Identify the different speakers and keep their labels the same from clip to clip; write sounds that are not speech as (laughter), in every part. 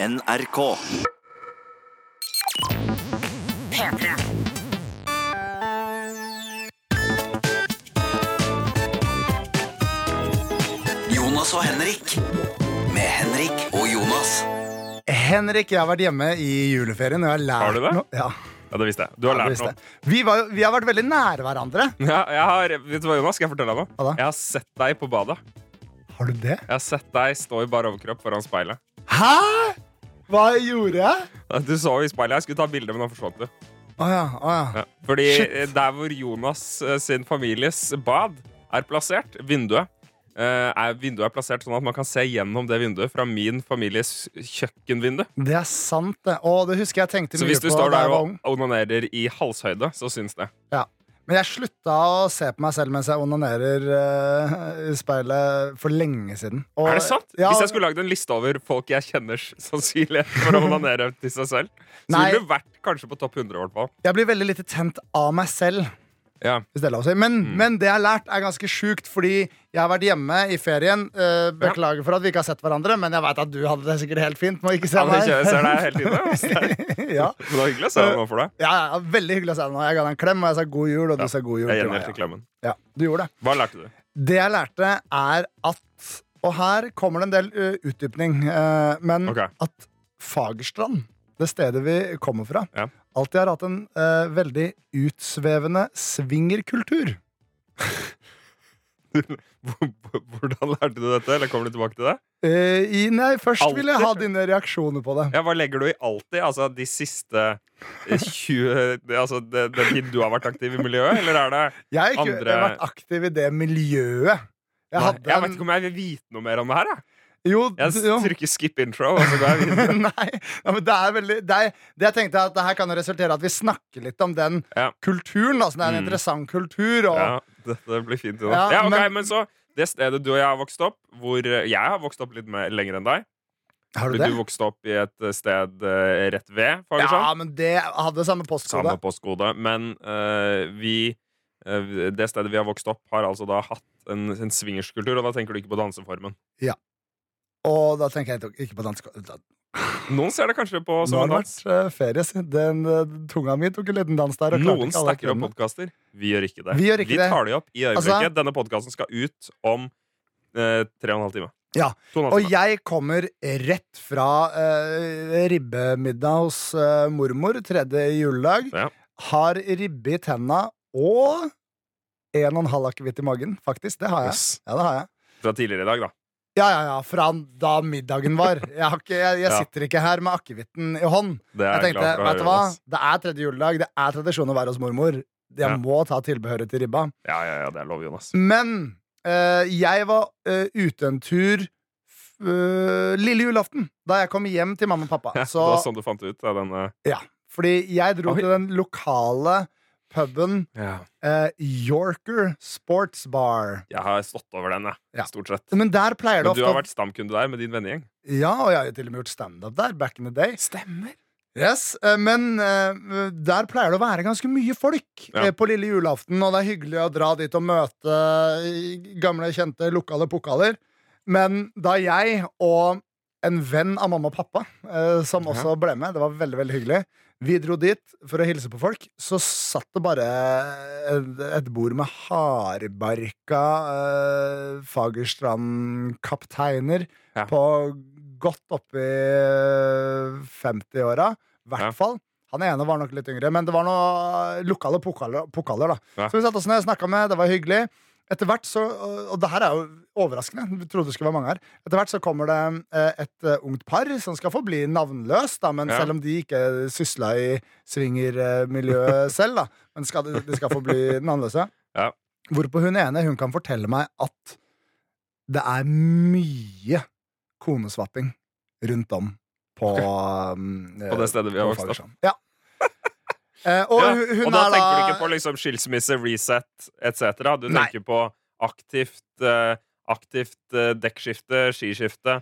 Speaker 1: NRK.
Speaker 2: P3.
Speaker 1: Jonas og Henrik. Med Henrik og Jonas.
Speaker 3: Henrik, jeg har vært hjemme i juleferien. Og jeg har, lært
Speaker 4: Har du det?
Speaker 3: Noe. Ja,
Speaker 4: Ja, det visste jeg. Du har lært noe.
Speaker 3: Vi, var, jo- vi har vært veldig nære hverandre.
Speaker 4: Ja, jeg har, vet du hva, Jonas? Skal jeg fortelle deg noe?
Speaker 3: Hva da?
Speaker 4: Jeg har sett deg på badet.
Speaker 3: Har du det?
Speaker 4: Jeg har sett deg stå i bar overkropp foran speilet.
Speaker 3: Hæ?! Hva gjorde jeg?
Speaker 4: Du så i speilet. Jeg skulle ta bilde, men han forsvant du.
Speaker 3: Å ja, oh ja.
Speaker 4: Ja. Fordi
Speaker 3: Shit.
Speaker 4: eh, der hvor Jonas eh, sin families bad er plassert, vinduet eh, er, Vinduet er plassert sånn at man kan se gjennom det vinduet fra min families kjøkkenvindu.
Speaker 3: Det er sant, det. Å, det husker jeg tenkte mye på.
Speaker 4: Så hvis du står der og onanerer i halshøyde, så syns det.
Speaker 3: Men jeg slutta å se på meg selv mens jeg onanerer uh, i speilet for lenge siden. Og-
Speaker 4: er det sant?
Speaker 3: Ja,
Speaker 4: Hvis jeg skulle lagd en liste over folk jeg kjenners sannsynlighet for å onanere til seg selv, så
Speaker 3: Nei.
Speaker 4: ville du vært kanskje på topp 100. i hvert fall.
Speaker 3: Jeg blir veldig lite tent av meg selv.
Speaker 4: Ja.
Speaker 3: Si. Men,
Speaker 4: Mm.
Speaker 3: men det jeg har lært, er ganske sjukt, fordi jeg har vært hjemme i ferien. Uh, beklager for at vi ikke har sett hverandre, men jeg veit at du hadde det sikkert helt fint Må ikke se
Speaker 4: Ja,
Speaker 3: meg.
Speaker 4: jeg ser deg hele tiden.
Speaker 3: ja.
Speaker 4: Det var hyggelig å se deg nå for deg.
Speaker 3: Ja, ja, veldig hyggelig å se deg nå. Jeg ga deg en klem, og jeg sa god jul, og du sa god jul.
Speaker 4: Jeg
Speaker 3: til meg,
Speaker 4: klemmen.
Speaker 3: Ja. ja, du gjorde det.
Speaker 4: Hva lærte du?
Speaker 3: Det jeg lærte, er at Og her kommer det en del uh, utdypning, uh, men
Speaker 4: okay.
Speaker 3: at Fagerstrand, det stedet vi kommer fra,
Speaker 4: Ja.
Speaker 3: Alltid har hatt en eh, veldig utsvevende swingerkultur. (laughs)
Speaker 4: Hvordan lærte du dette? Eller kommer du tilbake til det?
Speaker 3: Eh, i, nei, først
Speaker 4: Alltid?
Speaker 3: vil jeg ha dine reaksjoner på det.
Speaker 4: Ja, Hva legger du i alltid? Altså de siste eh, 20 det- Altså den tiden du har vært aktiv i miljøet, eller er det
Speaker 3: Jeg har ikke
Speaker 4: andre-
Speaker 3: vært aktiv i det miljøet. Jeg
Speaker 4: Jeg,
Speaker 3: en...
Speaker 4: vet ikke om jeg vil vite noe mer om det her. Jeg,
Speaker 3: Jo,
Speaker 4: jeg
Speaker 3: jo.
Speaker 4: trykker skip intro, og så går jeg (laughs) videre.
Speaker 3: Nei, ja, men det er veldig det, er, det jeg tenkte at det her kan jo resultere at vi snakker litt om den
Speaker 4: Ja.
Speaker 3: kulturen. Altså, det er en
Speaker 4: Mm.
Speaker 3: interessant kultur. Og,
Speaker 4: Ja, dette blir fint.
Speaker 3: Ja,
Speaker 4: Ja, ok,
Speaker 3: men-
Speaker 4: men så Det stedet du og jeg har vokst opp, hvor eh, jeg har vokst opp litt mer, lenger enn deg.
Speaker 3: har du det?
Speaker 4: du vokste opp i et eh, sted uh, rett ved Fagersand.
Speaker 3: Ja, men det hadde samme postkode.
Speaker 4: Samme postkode. Men uh, vi Det stedet vi har vokst opp, har altså da hatt en, en swingerskultur, og da tenker du ikke på danseformen.
Speaker 3: Og da tenker jeg ikke på dansk.
Speaker 4: Noen ser det kanskje på
Speaker 3: Nå
Speaker 4: som
Speaker 3: har
Speaker 4: en
Speaker 3: det
Speaker 4: dans.
Speaker 3: vært eh, ferie. Den, eh, tunga mi tok en liten dans der.
Speaker 4: Noen stacker opp podkaster. Vi gjør ikke det.
Speaker 3: Vi ikke det.
Speaker 4: tar de opp i øyeblikket.
Speaker 3: Altså-
Speaker 4: Denne podkasten skal ut om eh, tre og en halv time.
Speaker 3: Ja,
Speaker 4: og
Speaker 3: jeg kommer rett fra eh, ribbemiddag hos eh, mormor tredje juledag.
Speaker 4: Ja.
Speaker 3: Har ribbe i tenna og en og en halv akevitt i magen. Faktisk, det har jeg.
Speaker 4: Yes.
Speaker 3: Ja, det har jeg.
Speaker 4: Fra tidligere i dag, da.
Speaker 3: Ja, ja, ja, Fra da middagen var. Jeg, ikke, jeg, jeg sitter ikke her med akevitten i hånd.
Speaker 4: Det
Speaker 3: Jeg tenkte, vet du hva? Det er tredje juledag, det er tradisjon å være hos mormor. Jeg må ta tilbehøret til ribba.
Speaker 4: Ja, ja, ja, det er lov, Jonas.
Speaker 3: Men uh, jeg var uh, ute en tur eh, lille julaften, da jeg kom hjem til mamma og pappa. Så,
Speaker 4: det var sånn du fant ut av
Speaker 3: ja, fordi jeg dro
Speaker 4: Oi.
Speaker 3: til den lokale puben
Speaker 4: ja.
Speaker 3: eh, Yorker Sports Bar.
Speaker 4: Jeg har stått over den, jeg.
Speaker 3: Ja.
Speaker 4: Stort sett.
Speaker 3: Men
Speaker 4: Men du har vært stamkunde der med din vennegjeng.
Speaker 3: Ja, og jeg har til og med gjort standup der. Back in the day.
Speaker 4: Stemmer.
Speaker 3: Yes, eh, Men eh, der pleier det å være ganske mye folk
Speaker 4: Ja.
Speaker 3: eh, på lille julaften. Og det er hyggelig å dra dit og møte gamle, kjente lokale pokaler. Men da jeg og en venn av mamma og pappa, som også ble med, det var veldig veldig hyggelig vi dro dit for å hilse på folk. Så satt det bare et, bord med hardbarka eh, Fagerstrand-kapteiner
Speaker 4: Ja.
Speaker 3: på godt oppi 50-åra. I hvert
Speaker 4: Ja.
Speaker 3: fall. Han ene var nok litt yngre, men det var noen lokale pokaler. pokaler da.
Speaker 4: Ja.
Speaker 3: Så vi satt oss ned og snakka med, det var hyggelig. Etter hvert så, og- det her er jo overraskende. Vi trodde det skulle være mange her. Etter hvert så kommer det eh, et eh, ungt par som skal få bli navnløst, da, men
Speaker 4: Ja.
Speaker 3: selv om de ikke sysla i swingermiljøet (laughs) selv, da. Men skal, de skal få bli navnløse.
Speaker 4: Ja.
Speaker 3: Hvorpå hun ene hun kan fortelle meg at det er mye konesvapping rundt om på um,
Speaker 4: På det stedet vi har vokst opp.
Speaker 3: Ja. Eh, og
Speaker 4: ja, og da
Speaker 3: er
Speaker 4: tenker du ikke på liksom skilsmisse, reset etc. Du
Speaker 3: Nei.
Speaker 4: tenker på aktivt, eh, aktivt eh, dekkskifte, skiskifte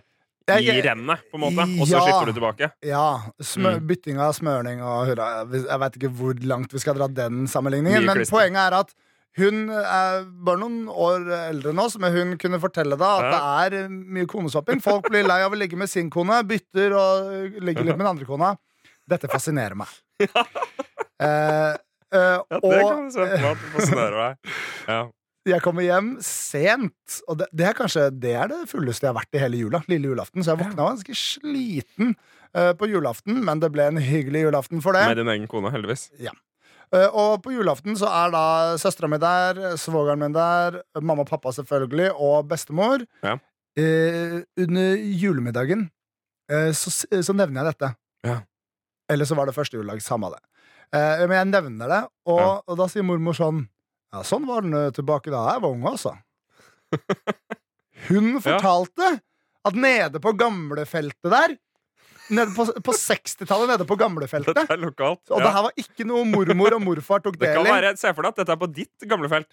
Speaker 4: i rennet, på en måte. Og så
Speaker 3: Ja.
Speaker 4: skifter du tilbake.
Speaker 3: Ja. Smø,
Speaker 4: Mm.
Speaker 3: Bytting av smørning og hurra. Jeg vet ikke hvor langt vi skal dra den sammenligningen.
Speaker 4: Mye
Speaker 3: Men
Speaker 4: klister.
Speaker 3: poenget er at Hun er bare noen år eldre enn oss, men hun kunne fortelle deg at det er mye koneswapping. Folk blir lei av å ligge med sin kone, bytter og ligger litt med den andre kona. Dette fascinerer meg. (laughs) Uh, uh,
Speaker 4: Ja, det
Speaker 3: og
Speaker 4: kan du se på meg. Det fascinerer meg. (laughs) Ja.
Speaker 3: jeg kommer hjem sent, og det, det er kanskje det er det fulleste jeg har vært i hele jula. Lille julaften, Så jeg våkna ganske sliten uh, på julaften, men det ble en hyggelig julaften for det.
Speaker 4: Med din egen kone, heldigvis.
Speaker 3: Eh, og på julaften så er da søstera mi der, svogeren min der, mamma og pappa selvfølgelig, og bestemor.
Speaker 4: Ja.
Speaker 3: Under julemiddagen så, så nevner jeg dette.
Speaker 4: Ja.
Speaker 3: Eller så var det første juledag, samme det. Eh, men jeg nevner det, og,
Speaker 4: Ja.
Speaker 3: og da sier mormor sånn Ja, sånn var den eh, tilbake da jeg var ung, altså. (laughs) Hun fortalte at nede på gamlefeltet der Nede på, på 60-tallet, nede på gamlefeltet
Speaker 4: Dette er lokalt.
Speaker 3: og det her var ikke noe mormor og morfar tok (laughs) del i.
Speaker 4: Se for deg at dette er på ditt gamle felt.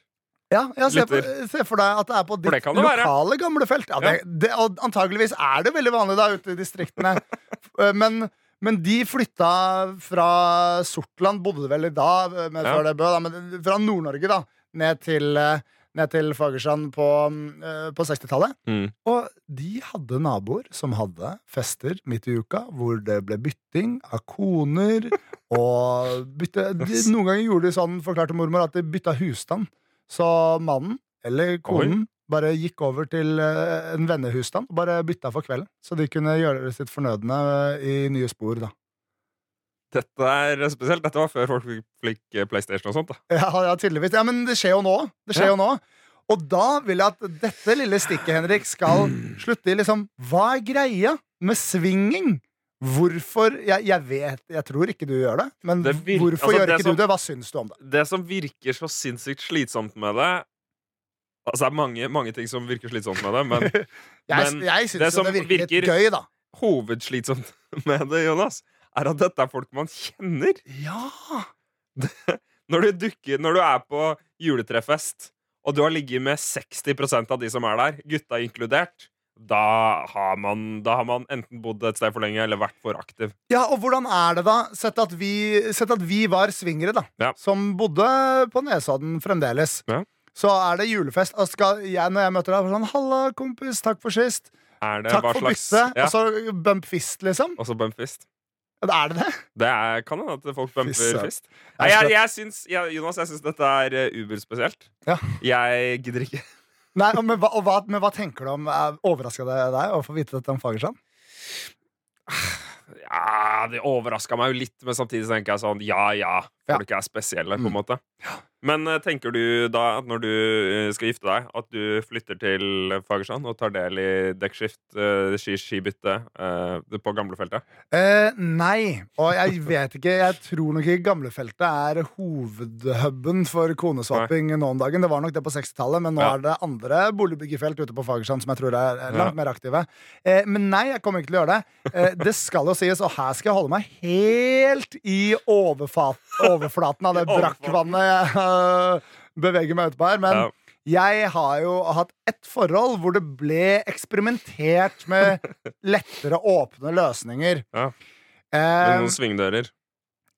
Speaker 3: Ja, ja, se, for, se for deg at det er på ditt lokale gamle felt. Ja, det, det, og antageligvis er det veldig vanlig da ute i distriktene. (laughs) Eh, men, men de flytta fra Sortland, bodde vel i da,
Speaker 4: med
Speaker 3: før det Bø, da, men fra Nord-Norge da, ned til, eh, ned til Fagersand på, eh, på 60-tallet.
Speaker 4: Mm.
Speaker 3: Og de hadde naboer som hadde fester midt i uka, hvor det ble bytting av koner. (laughs) Og bytte, de, noen ganger gjorde de sånn, forklarte mormor, at de bytta husstand. Så mannen, eller konen, bare gikk over til eh, en vennehusstand og bare bytta for kvelden. Så de kunne gjøre sitt fornødne eh, i nye spor, da.
Speaker 4: Dette er spesielt. Dette var før folk fikk, eh, PlayStation og sånt. da
Speaker 3: Ja, ja, tydeligvis. Ja, men det skjer jo nå. Det skjer
Speaker 4: Ja.
Speaker 3: jo nå. Og da vil jeg at dette lille stikket, Henrik, skal slutte i liksom Hva er greia med svinging? Hvorfor Jeg, jeg vet, jeg tror ikke du gjør det, men
Speaker 4: Det virker,
Speaker 3: hvorfor
Speaker 4: altså,
Speaker 3: gjør ikke
Speaker 4: som-
Speaker 3: du det? Hva syns du om det?
Speaker 4: Det som virker så sinnssykt slitsomt med det Altså, det er mange, mange ting som virker slitsomt med det, men (laughs)
Speaker 3: Jeg,
Speaker 4: Men
Speaker 3: jeg
Speaker 4: det
Speaker 3: jo
Speaker 4: som
Speaker 3: det virker,
Speaker 4: virker-
Speaker 3: gøy, da.
Speaker 4: hovedslitsomt (laughs) med det, Jonas, er at dette er folk man kjenner.
Speaker 3: Ja! (laughs)
Speaker 4: Når du, dukker, når du er på juletrefest, og du har ligget med 60% av de som er der, gutta inkludert, da har, man, da har man enten bodd et sted for lenge eller vært for aktiv.
Speaker 3: Ja, og hvordan er det da, sett at vi, sett at vi var swingere, da,
Speaker 4: Ja.
Speaker 3: som bodde på Nesodden fremdeles,
Speaker 4: Ja.
Speaker 3: Så er det julefest, og skal jeg, når jeg møter deg, sånn 'Halla, kompis, takk for sist',
Speaker 4: det
Speaker 3: takk for
Speaker 4: slags
Speaker 3: byttet,
Speaker 4: ja,
Speaker 3: og så bump fist, liksom.
Speaker 4: Og så bump fist.
Speaker 3: Er det det?
Speaker 4: Det er, kan hende at folk bumper
Speaker 3: Fisse.
Speaker 4: fist. Nei, jeg, jeg syns, jeg, Jonas, jeg syns dette er uh, uberspesielt.
Speaker 3: Ja.
Speaker 4: Jeg gidder ikke. (laughs)
Speaker 3: Nei, men, hva, hva, men hva tenker du om Overraska det deg å få vite dette om Fagersand?
Speaker 4: Ja, det overraska meg jo litt, men samtidig tenker jeg sånn ja ja,
Speaker 3: Ja.
Speaker 4: folk er spesielle, på en
Speaker 3: måte.
Speaker 4: måte. Men eh, tenker du da når du eh, skal gifte deg, at du flytter til Fagersand og tar del i dekkskift, uh, skibytte eh, på gamlefeltet?
Speaker 3: Eh, nei, og jeg vet ikke. Jeg tror nok ikke Gamlefeltet er hovedhuben for koneswapping nå om dagen. Det var nok det på 60-tallet, men nå
Speaker 4: Ja.
Speaker 3: er det andre boligbyggefelt ute på Fagersand som jeg tror er eh, langt
Speaker 4: Ja.
Speaker 3: mer aktive. Eh, men nei, jeg kommer ikke til å gjøre det. Eh, det skal jo sies, og her skal jeg holde meg helt i overflaten av det (laughs) brakkvannet øh, meg ut på her. Men
Speaker 4: Ja.
Speaker 3: jeg har jo hatt ett forhold hvor det ble eksperimentert med (laughs) lettere åpne løsninger.
Speaker 4: Ja.
Speaker 3: Eh,
Speaker 4: Med noen svingdører.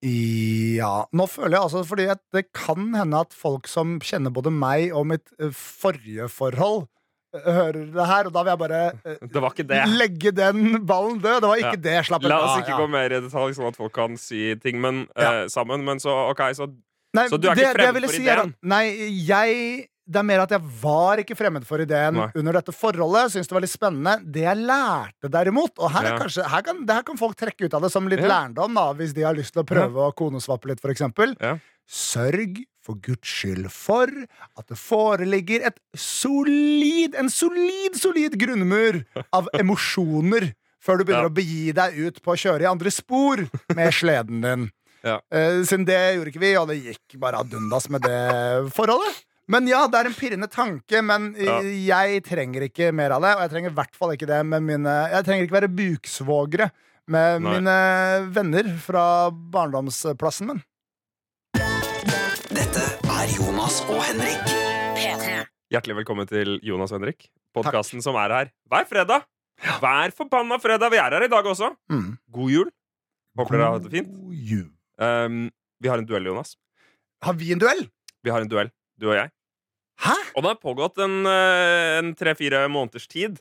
Speaker 3: ja. Nå føler jeg altså fordi at det kan hende at folk som kjenner både meg og mitt eh, forrige forhold, eh, hører det her, og da vil jeg bare eh,
Speaker 4: Det det.
Speaker 3: legge den ballen død. Det var ikke
Speaker 4: Ja.
Speaker 3: det. Slapp
Speaker 4: La oss ikke
Speaker 3: Ja.
Speaker 4: gå mer i detalj, sånn at folk kan si ting men,
Speaker 3: Ja.
Speaker 4: eh, sammen. Men så, ok, så
Speaker 3: Nei,
Speaker 4: Så du er
Speaker 3: det, ikke
Speaker 4: fremmed for
Speaker 3: si er at- Nei, jeg Det er mer at jeg var ikke fremmed for ideen
Speaker 4: Nei.
Speaker 3: under dette forholdet. Syns det var litt spennende. Det jeg lærte derimot, og her, er
Speaker 4: Ja.
Speaker 3: kanskje, her, kan, det her kan folk trekke ut av det som litt
Speaker 4: Ja.
Speaker 3: lærdom, da, hvis de har lyst til å prøve å konesvappe litt, eksempel.
Speaker 4: Ja.
Speaker 3: Sørg for guds skyld for at det foreligger et solid, en solid, solid grunnmur av (laughs) emosjoner før du begynner
Speaker 4: Ja.
Speaker 3: å begi deg ut på å kjøre i andre spor med (laughs) sleden din.
Speaker 4: Ja.
Speaker 3: Uh, siden det gjorde ikke vi, og det gikk bare ad undas med det forholdet. Men ja, det er en pirrende tanke, men
Speaker 4: Ja.
Speaker 3: jeg trenger ikke mer av det. Og jeg trenger i hvert fall ikke det med mine Jeg trenger ikke være buksvogere med
Speaker 4: Nei.
Speaker 3: mine venner fra barndomsplassen min.
Speaker 1: Dette er Jonas og Henrik.
Speaker 2: P3.
Speaker 4: Hjertelig velkommen til Jonas og Henrik. Podkasten som er her hver fredag. Hver forbanna fredag. Vi er her i dag også.
Speaker 3: Mm.
Speaker 4: God jul. Håper dere har hatt det fint.
Speaker 3: God jul.
Speaker 4: Um, vi har en duell, Jonas.
Speaker 3: Har vi en duell?
Speaker 4: Vi har en duell, du og jeg.
Speaker 3: Hæ?
Speaker 4: Og det har pågått en, eh, en tre-fire måneders tid.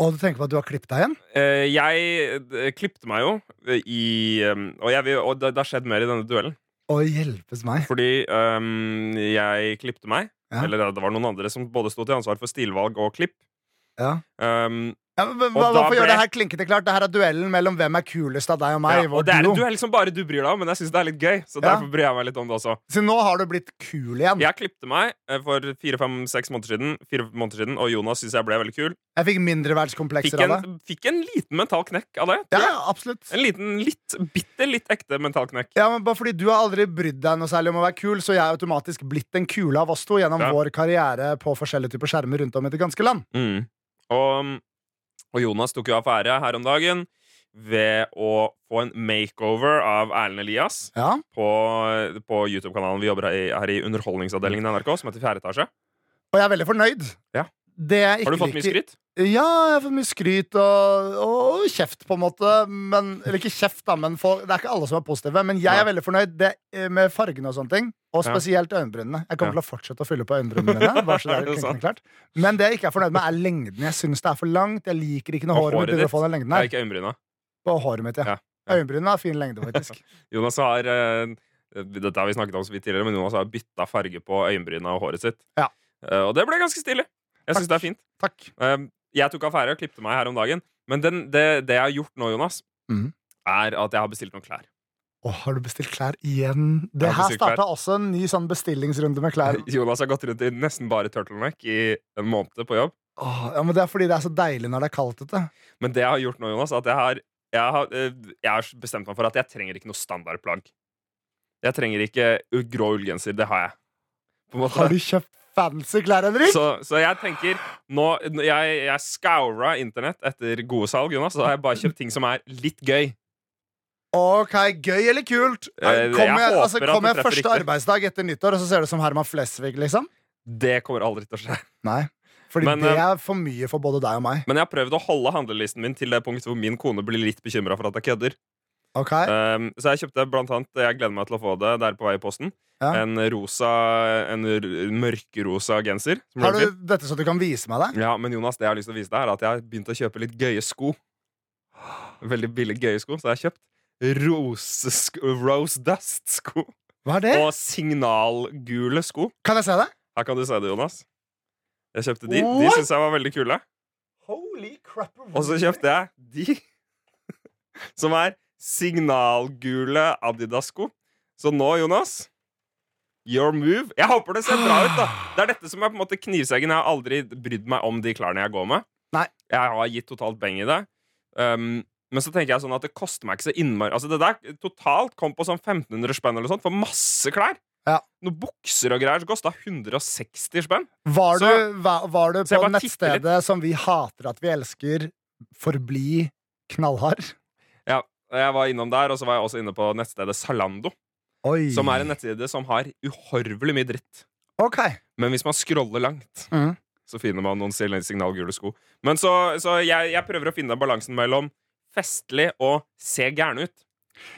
Speaker 3: Og du tenker på at du har klippet deg igjen?
Speaker 4: Uh, Jeg klippet klippte meg jo eh, i um, Og, jeg, og det, det har skjedd mer i denne duellen.
Speaker 3: Å hjelpes meg.
Speaker 4: Fordi um, jeg klippte meg.
Speaker 3: Ja.
Speaker 4: Eller det var noen andre som både sto til ansvar for stilvalg og klipp.
Speaker 3: Ja.
Speaker 4: Ehm,
Speaker 3: Ja, men, hva, hvorfor gjør
Speaker 4: ble-
Speaker 3: det her klinkete klart? Det her er duellen mellom hvem er kulest av deg og meg.
Speaker 4: ja, og det er en duell som bare du bryr deg om, men jeg syns det er litt gøy. Så
Speaker 3: Ja.
Speaker 4: derfor bryr jeg meg litt om det også.
Speaker 3: Så nå har du blitt kul igjen.
Speaker 4: Jeg klippte meg eh, for fire-fem-seks måneder siden, fire måneder siden og Jonas syns jeg ble veldig kul.
Speaker 3: Jeg fikk mindreverdskomplekser av det.
Speaker 4: fikk en liten mental knekk av det.
Speaker 3: Ja, absolutt.
Speaker 4: En liten, litt, bitte litt ekte mental knekk.
Speaker 3: Ja, men bare fordi Du har aldri brydd deg noe særlig om å være kul, så jeg er automatisk blitt den kule av oss to gjennom
Speaker 4: Ja.
Speaker 3: vår karriere på forskjellige typer skjermer rundt om i det ganske land.
Speaker 4: Mm. Og, og Jonas tok jo affære her om dagen ved å få en makeover av Erlend Elias
Speaker 3: Ja,
Speaker 4: på, på YouTube-kanalen vi jobber her i, her i Underholdningsavdelingen i NRK, som heter Fjerde etasje.
Speaker 3: Og jeg er veldig fornøyd.
Speaker 4: Ja. Har du fått mye skryt?
Speaker 3: Ja, jeg har fått mye skryt og, og kjeft, på en måte. Men, eller ikke kjeft, da, men for, det er ikke alle som er positive. Men jeg er veldig fornøyd det, eh, med fargene og sånne ting. Og
Speaker 4: Ja.
Speaker 3: spesielt øyenbrynene. Jeg kommer
Speaker 4: Ja.
Speaker 3: til å fortsette å fylle på øyenbrynene mine. (laughs) Men det jeg ikke er fornøyd med, er lengden. Jeg syns det er for langt. Jeg liker ikke når
Speaker 4: Og
Speaker 3: håret mitt
Speaker 4: håret
Speaker 3: begynner
Speaker 4: ditt?
Speaker 3: å få den lengden her.
Speaker 4: ikke øyenbryna.
Speaker 3: På håret mitt, ja.
Speaker 4: Ja. Ja.
Speaker 3: Øyenbrynene har fin lengde, faktisk. (laughs)
Speaker 4: Jonas har eh, Dette har vi snakket om så vidt tidligere, men Jonas har bytta farge på øyenbryna og håret sitt.
Speaker 3: Ja.
Speaker 4: Eh, og det ble ganske stilig. Jeg syns det er fint.
Speaker 3: Takk.
Speaker 4: Eh, jeg tok affære og klippte meg her om dagen. Men den, det, det jeg har gjort nå, Jonas,
Speaker 3: mm.
Speaker 4: er at jeg har bestilt noen klær.
Speaker 3: Å, har du bestilt klær igjen? Det her starta også en ny sånn bestillingsrunde med klær. (laughs)
Speaker 4: Jonas har gått rundt i nesten bare turtleneck i en måned på jobb.
Speaker 3: Oh, ja, men Det er fordi det er så deilig når det er kaldt ute.
Speaker 4: Men det jeg har gjort nå, Jonas, at jeg har, jeg har, eh, jeg har bestemt meg for at jeg trenger ikke noe standardplagg. Jeg trenger ikke grå ullgenser. Det har jeg.
Speaker 3: Har du kjøpt fancy klær, Henrik?
Speaker 4: Så, så jeg tenker nå, Jeg, jeg scoura internett etter gode salg, Jonas. Så har jeg bare kjøpt ting som er litt gøy.
Speaker 3: Ok, Gøy eller kult?
Speaker 4: Eh, jeg
Speaker 3: Kommer jeg, altså, kom jeg første
Speaker 4: riktig.
Speaker 3: arbeidsdag etter nyttår, og så ser du som Herman Flesvig, liksom?
Speaker 4: Det kommer aldri til å skje.
Speaker 3: Nei. Fordi
Speaker 4: Men,
Speaker 3: det
Speaker 4: eh,
Speaker 3: er for mye for både deg og meg.
Speaker 4: Men jeg har prøvd å holde handlelisten min til det punktet hvor min kone blir litt bekymra for at jeg kødder.
Speaker 3: Ok,
Speaker 4: Um, så jeg kjøpte blant annet Jeg gleder meg til å få det der på vei i posten.
Speaker 3: Ja.
Speaker 4: En rosa En mørkerosa genser. Som
Speaker 3: Har du dette så du kan vise meg det?
Speaker 4: Ja, men Jonas, det jeg har lyst til å vise deg, er at jeg har begynt å kjøpe litt gøye sko. Veldig billig gøye sko. Så jeg har kjøpt rosesko, Rose Dust-sko.
Speaker 3: Hva er det?
Speaker 4: Og signalgule sko.
Speaker 3: Kan jeg se det?
Speaker 4: Her kan du se det, Jonas. Jeg kjøpte de. De
Speaker 3: What?
Speaker 4: syns jeg var veldig kule.
Speaker 3: Holy crap.
Speaker 4: Og så kjøpte jeg de (laughs) som er signalgule Adidas-sko. Så nå, Jonas Your move. Jeg håper det ser bra ut, da. Det er dette som er på en måte knivseggen. Jeg har aldri brydd meg om de klærne jeg går med.
Speaker 3: Nei.
Speaker 4: Jeg har gitt totalt beng i det. Um, men så tenker jeg sånn at det koster meg ikke så innmari Altså Det der totalt kom på sånn 1500 spenn eller sånt for masse klær.
Speaker 3: Ja.
Speaker 4: Noen bukser og greier som kosta 160 spenn.
Speaker 3: Var,
Speaker 4: Så-
Speaker 3: du, var, var du på nettstedet som vi hater at vi elsker, forbli knallhard?
Speaker 4: Ja, jeg var innom der, og så var jeg også inne på nettstedet Salando.
Speaker 3: Oi.
Speaker 4: Som er en nettside som har uhorvelig mye dritt.
Speaker 3: Ok.
Speaker 4: Men hvis man scroller langt,
Speaker 3: mm.
Speaker 4: så finner man noen signal- signalgule sko. Men så, så jeg, jeg prøver å finne balansen mellom festlig og se gæren ut.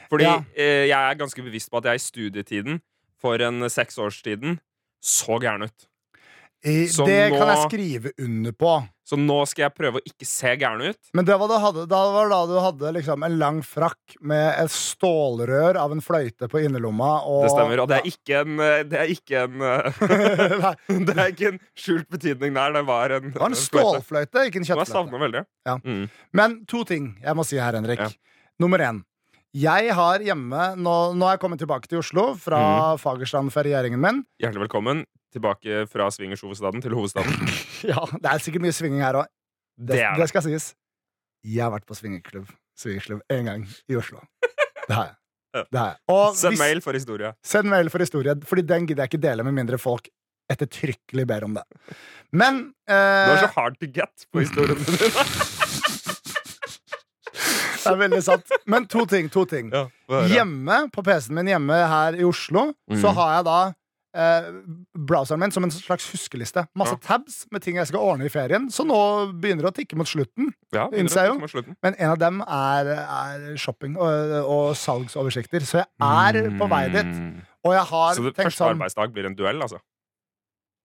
Speaker 4: Fordi
Speaker 3: Ja.
Speaker 4: eh, jeg er ganske bevisst på at jeg i studietiden for en seks års så gæren ut.
Speaker 3: I,
Speaker 4: Så
Speaker 3: det kan jeg skrive under på.
Speaker 4: Så nå skal jeg prøve å ikke se gæren ut.
Speaker 3: Men det var da, hadde, da var da du hadde liksom en lang frakk med et stålrør av en fløyte på innerlomma. Og,
Speaker 4: Det stemmer. Og det er ikke en eh, Det er ikke en eh, (laughs) (laughs) Det er ikke en skjult betydning der. Det var en
Speaker 3: det var en stålfløyte, ikke en kjøttfløyte. Ja.
Speaker 4: Mm.
Speaker 3: Men to ting jeg må si her, Henrik.
Speaker 4: Ja.
Speaker 3: Nummer én. Jeg har hjemme Nå, nå er jeg kommet tilbake til Oslo fra mm. Fagerstrand-ferieringen min.
Speaker 4: Hjertelig velkommen tilbake fra swingershovedstaden til hovedstaden. (laughs)
Speaker 3: Ja, Det er sikkert mye svinging her òg. Det,
Speaker 4: Det
Speaker 3: det skal sies. Jeg har vært på swingerklubb swingerklubb én gang i Oslo. (laughs) Det har jeg. Det har jeg. Og
Speaker 4: Send
Speaker 3: hvis-
Speaker 4: mail for historie.
Speaker 3: Send mail for historie, Fordi den gidder jeg ikke dele med mindre folk ettertrykkelig ber om det. Men
Speaker 4: Du er
Speaker 3: eh,
Speaker 4: så hard to get på historiene dine. (laughs)
Speaker 3: Det er veldig sant. Men to ting. to ting
Speaker 4: Ja.
Speaker 3: Hjemme, på PC-en min hjemme her i Oslo,
Speaker 4: Mm.
Speaker 3: så har jeg da eh, browseren min som en slags huskeliste. Masse tabs med ting jeg skal ordne i ferien, så nå begynner det å tikke mot slutten.
Speaker 4: Ja,
Speaker 3: innser jeg jo. Men en av dem er, er shopping og, og salgsoversikter. Så jeg er på vei dit.
Speaker 4: Mm.
Speaker 3: Og jeg har
Speaker 4: Så det,
Speaker 3: tenkt
Speaker 4: første
Speaker 3: sånn
Speaker 4: arbeidsdag blir en duell, altså?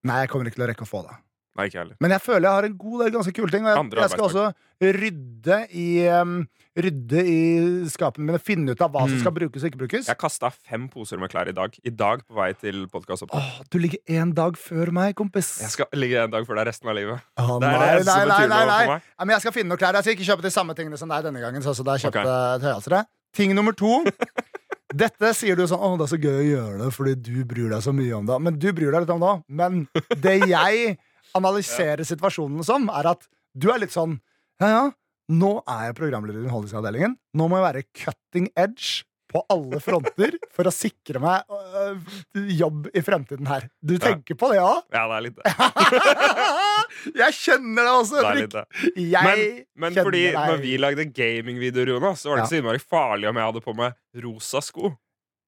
Speaker 3: Nei, jeg kommer ikke til å rekke å få det.
Speaker 4: Nei, ikke heller.
Speaker 3: Men jeg føler jeg har en god del ganske kule ting. Og jeg, jeg skal også rydde i, um, rydde i skapene mine. Finne ut av hva som
Speaker 4: Mm.
Speaker 3: skal brukes og ikke brukes.
Speaker 4: Jeg kasta fem poser med klær i dag. I dag på vei til podkastopptak.
Speaker 3: Du ligger én dag før meg, kompis.
Speaker 4: Jeg skal ligge en dag før deg resten av livet. Er
Speaker 3: nei, nei, nei, nei, men jeg skal finne noen klær. Jeg skal ikke kjøpe de samme tingene som deg denne gangen. Så da har jeg kjøpt
Speaker 4: Ok.
Speaker 3: okay. høyhalsere. Ting nummer to. (laughs) Dette sier du sånn Å, det er så gøy å gjøre det fordi du bryr deg så mye om det. Men du bryr deg litt om det òg. Men det jeg analyserer situasjonen som, er at du er litt sånn Ja, ja, nå er jeg programleder i Underholdningsavdelingen. Nå må jeg være cutting edge på alle fronter for å sikre meg øh, jobb i fremtiden her. Du tenker på det òg?
Speaker 4: Ja, det er litt det. (laughs)
Speaker 3: jeg kjenner det også,
Speaker 4: det,
Speaker 3: Henrik.
Speaker 4: litt det.
Speaker 3: Jeg
Speaker 4: Men, men fordi
Speaker 3: deg.
Speaker 4: når vi lagde gamingvideoer, Jonas, så var det ikke så innmari farlig om jeg hadde på meg rosa sko.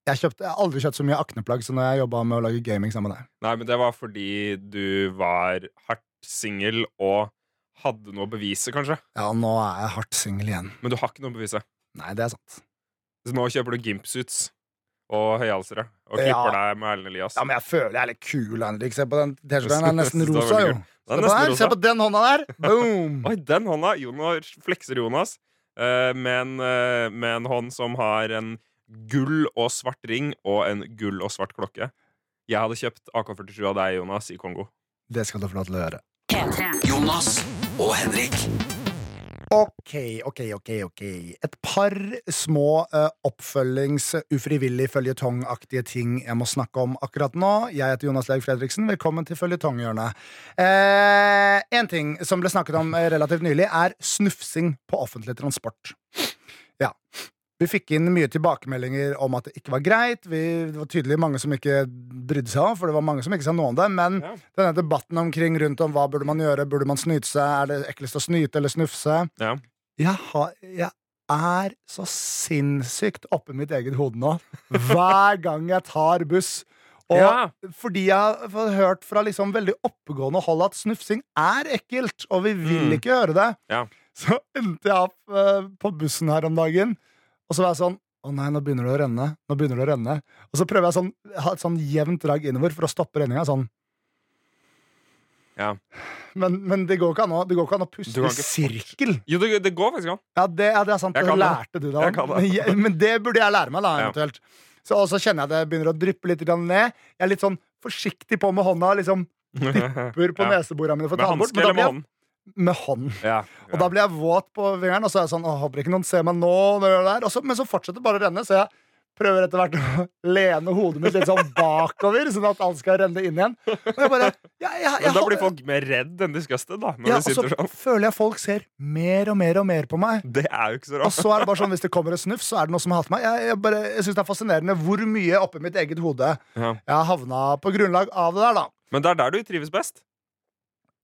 Speaker 3: Jeg, kjøpt, jeg har aldri kjøpt så mye akneplagg som når jeg jobba med å lage gaming sammen med deg.
Speaker 4: Nei, men det var fordi du var hardt singel og hadde noe å bevise, kanskje.
Speaker 3: Ja, nå er jeg hardt singel igjen.
Speaker 4: Men du har ikke noe å bevise.
Speaker 3: Nei, det er sant.
Speaker 4: Så nå kjøper du gimpsuits og høyhalsere og
Speaker 3: Ja.
Speaker 4: klipper deg med Erlend Elias.
Speaker 3: Ja, men jeg føler jeg er litt kul, Henrik. Se på den (laughs) T-skjorta. Den er nesten rosa, jo.
Speaker 4: Den er nesten rosa.
Speaker 3: Se på den hånda der! (laughs) Boom!
Speaker 4: Oi, den hånda! Jonas flekser Jonas uh, med, en, uh, med en hånd som har en gull og svart ring og en gull og svart klokke. Jeg hadde kjøpt AK-47 av deg, Jonas, i Kongo.
Speaker 3: Det skal du få lov til å gjøre.
Speaker 1: Jonas og Henrik.
Speaker 3: Ok, ok, ok. ok Et par små uh, oppfølgings, ufrivillig føljetongaktige ting jeg må snakke om akkurat nå. Jeg heter Jonas Leif Fredriksen. Velkommen til føljetonghjørnet. Eh, en ting som ble snakket om eh, relativt nylig, er snufsing på offentlig transport. Ja. Vi fikk inn mye tilbakemeldinger om at det ikke var greit. Vi, det var tydelig mange som ikke brydde seg om, for det var mange som ikke sa noe om det. Men
Speaker 4: Ja.
Speaker 3: denne debatten omkring rundt om hva burde man gjøre, burde man snyte seg, er det eklest å snyte eller snufse?
Speaker 4: Ja.
Speaker 3: Jeg, har, jeg er så sinnssykt oppi mitt eget hode nå. Hver (laughs) gang jeg tar buss. Og
Speaker 4: Ja.
Speaker 3: fordi jeg har hørt fra liksom veldig oppegående hold at snufsing er ekkelt, og vi vil
Speaker 4: Mm.
Speaker 3: ikke gjøre det,
Speaker 4: Ja.
Speaker 3: så endte jeg opp uh, på bussen her om dagen, og så var jeg sånn å nei, nå begynner det å renne. Nå begynner det å renne. Og så prøver jeg sånn, ha et sånn jevnt drag innover for å stoppe renninga. Sånn.
Speaker 4: Ja.
Speaker 3: Men, men det går ikke an å, det går ikke an å puste i sirkel.
Speaker 4: Jo, det, det går faktisk an.
Speaker 3: Ja, det, ja, det er sant. Det lærte du da. Men, men det burde jeg lære meg, da, eventuelt. Så, og så kjenner jeg det begynner å dryppe litt ned. Jeg er litt sånn forsiktig på med hånda. Liksom (laughs) Dipper på
Speaker 4: Ja.
Speaker 3: neseborene mine for å ta den bort. men da blir jeg-? Med hånd.
Speaker 4: Ja.
Speaker 3: Og da blir jeg våt på fingeren, og så er jeg sånn Å, håper ikke noen ser meg nå. Og så, men så fortsetter det bare å renne, så jeg prøver etter hvert (laughs) å lene hodet mitt litt sånn bakover, sånn at alt skal renne inn igjen. Og jeg bare jeg,
Speaker 4: Men da blir folk mer redd enn disgusted, da. Når
Speaker 3: ja, Og så
Speaker 4: sånn.
Speaker 3: føler jeg folk ser mer og mer og mer på meg.
Speaker 4: Det er jo ikke så
Speaker 3: Og så er det bare sånn, hvis det kommer et snufs, så er det noe som hater meg. Jeg, jeg, bare, jeg synes det er fascinerende hvor mye oppi mitt eget hode
Speaker 4: Ja.
Speaker 3: jeg har havna på grunnlag av det der, da.
Speaker 4: Men det er der du trives best.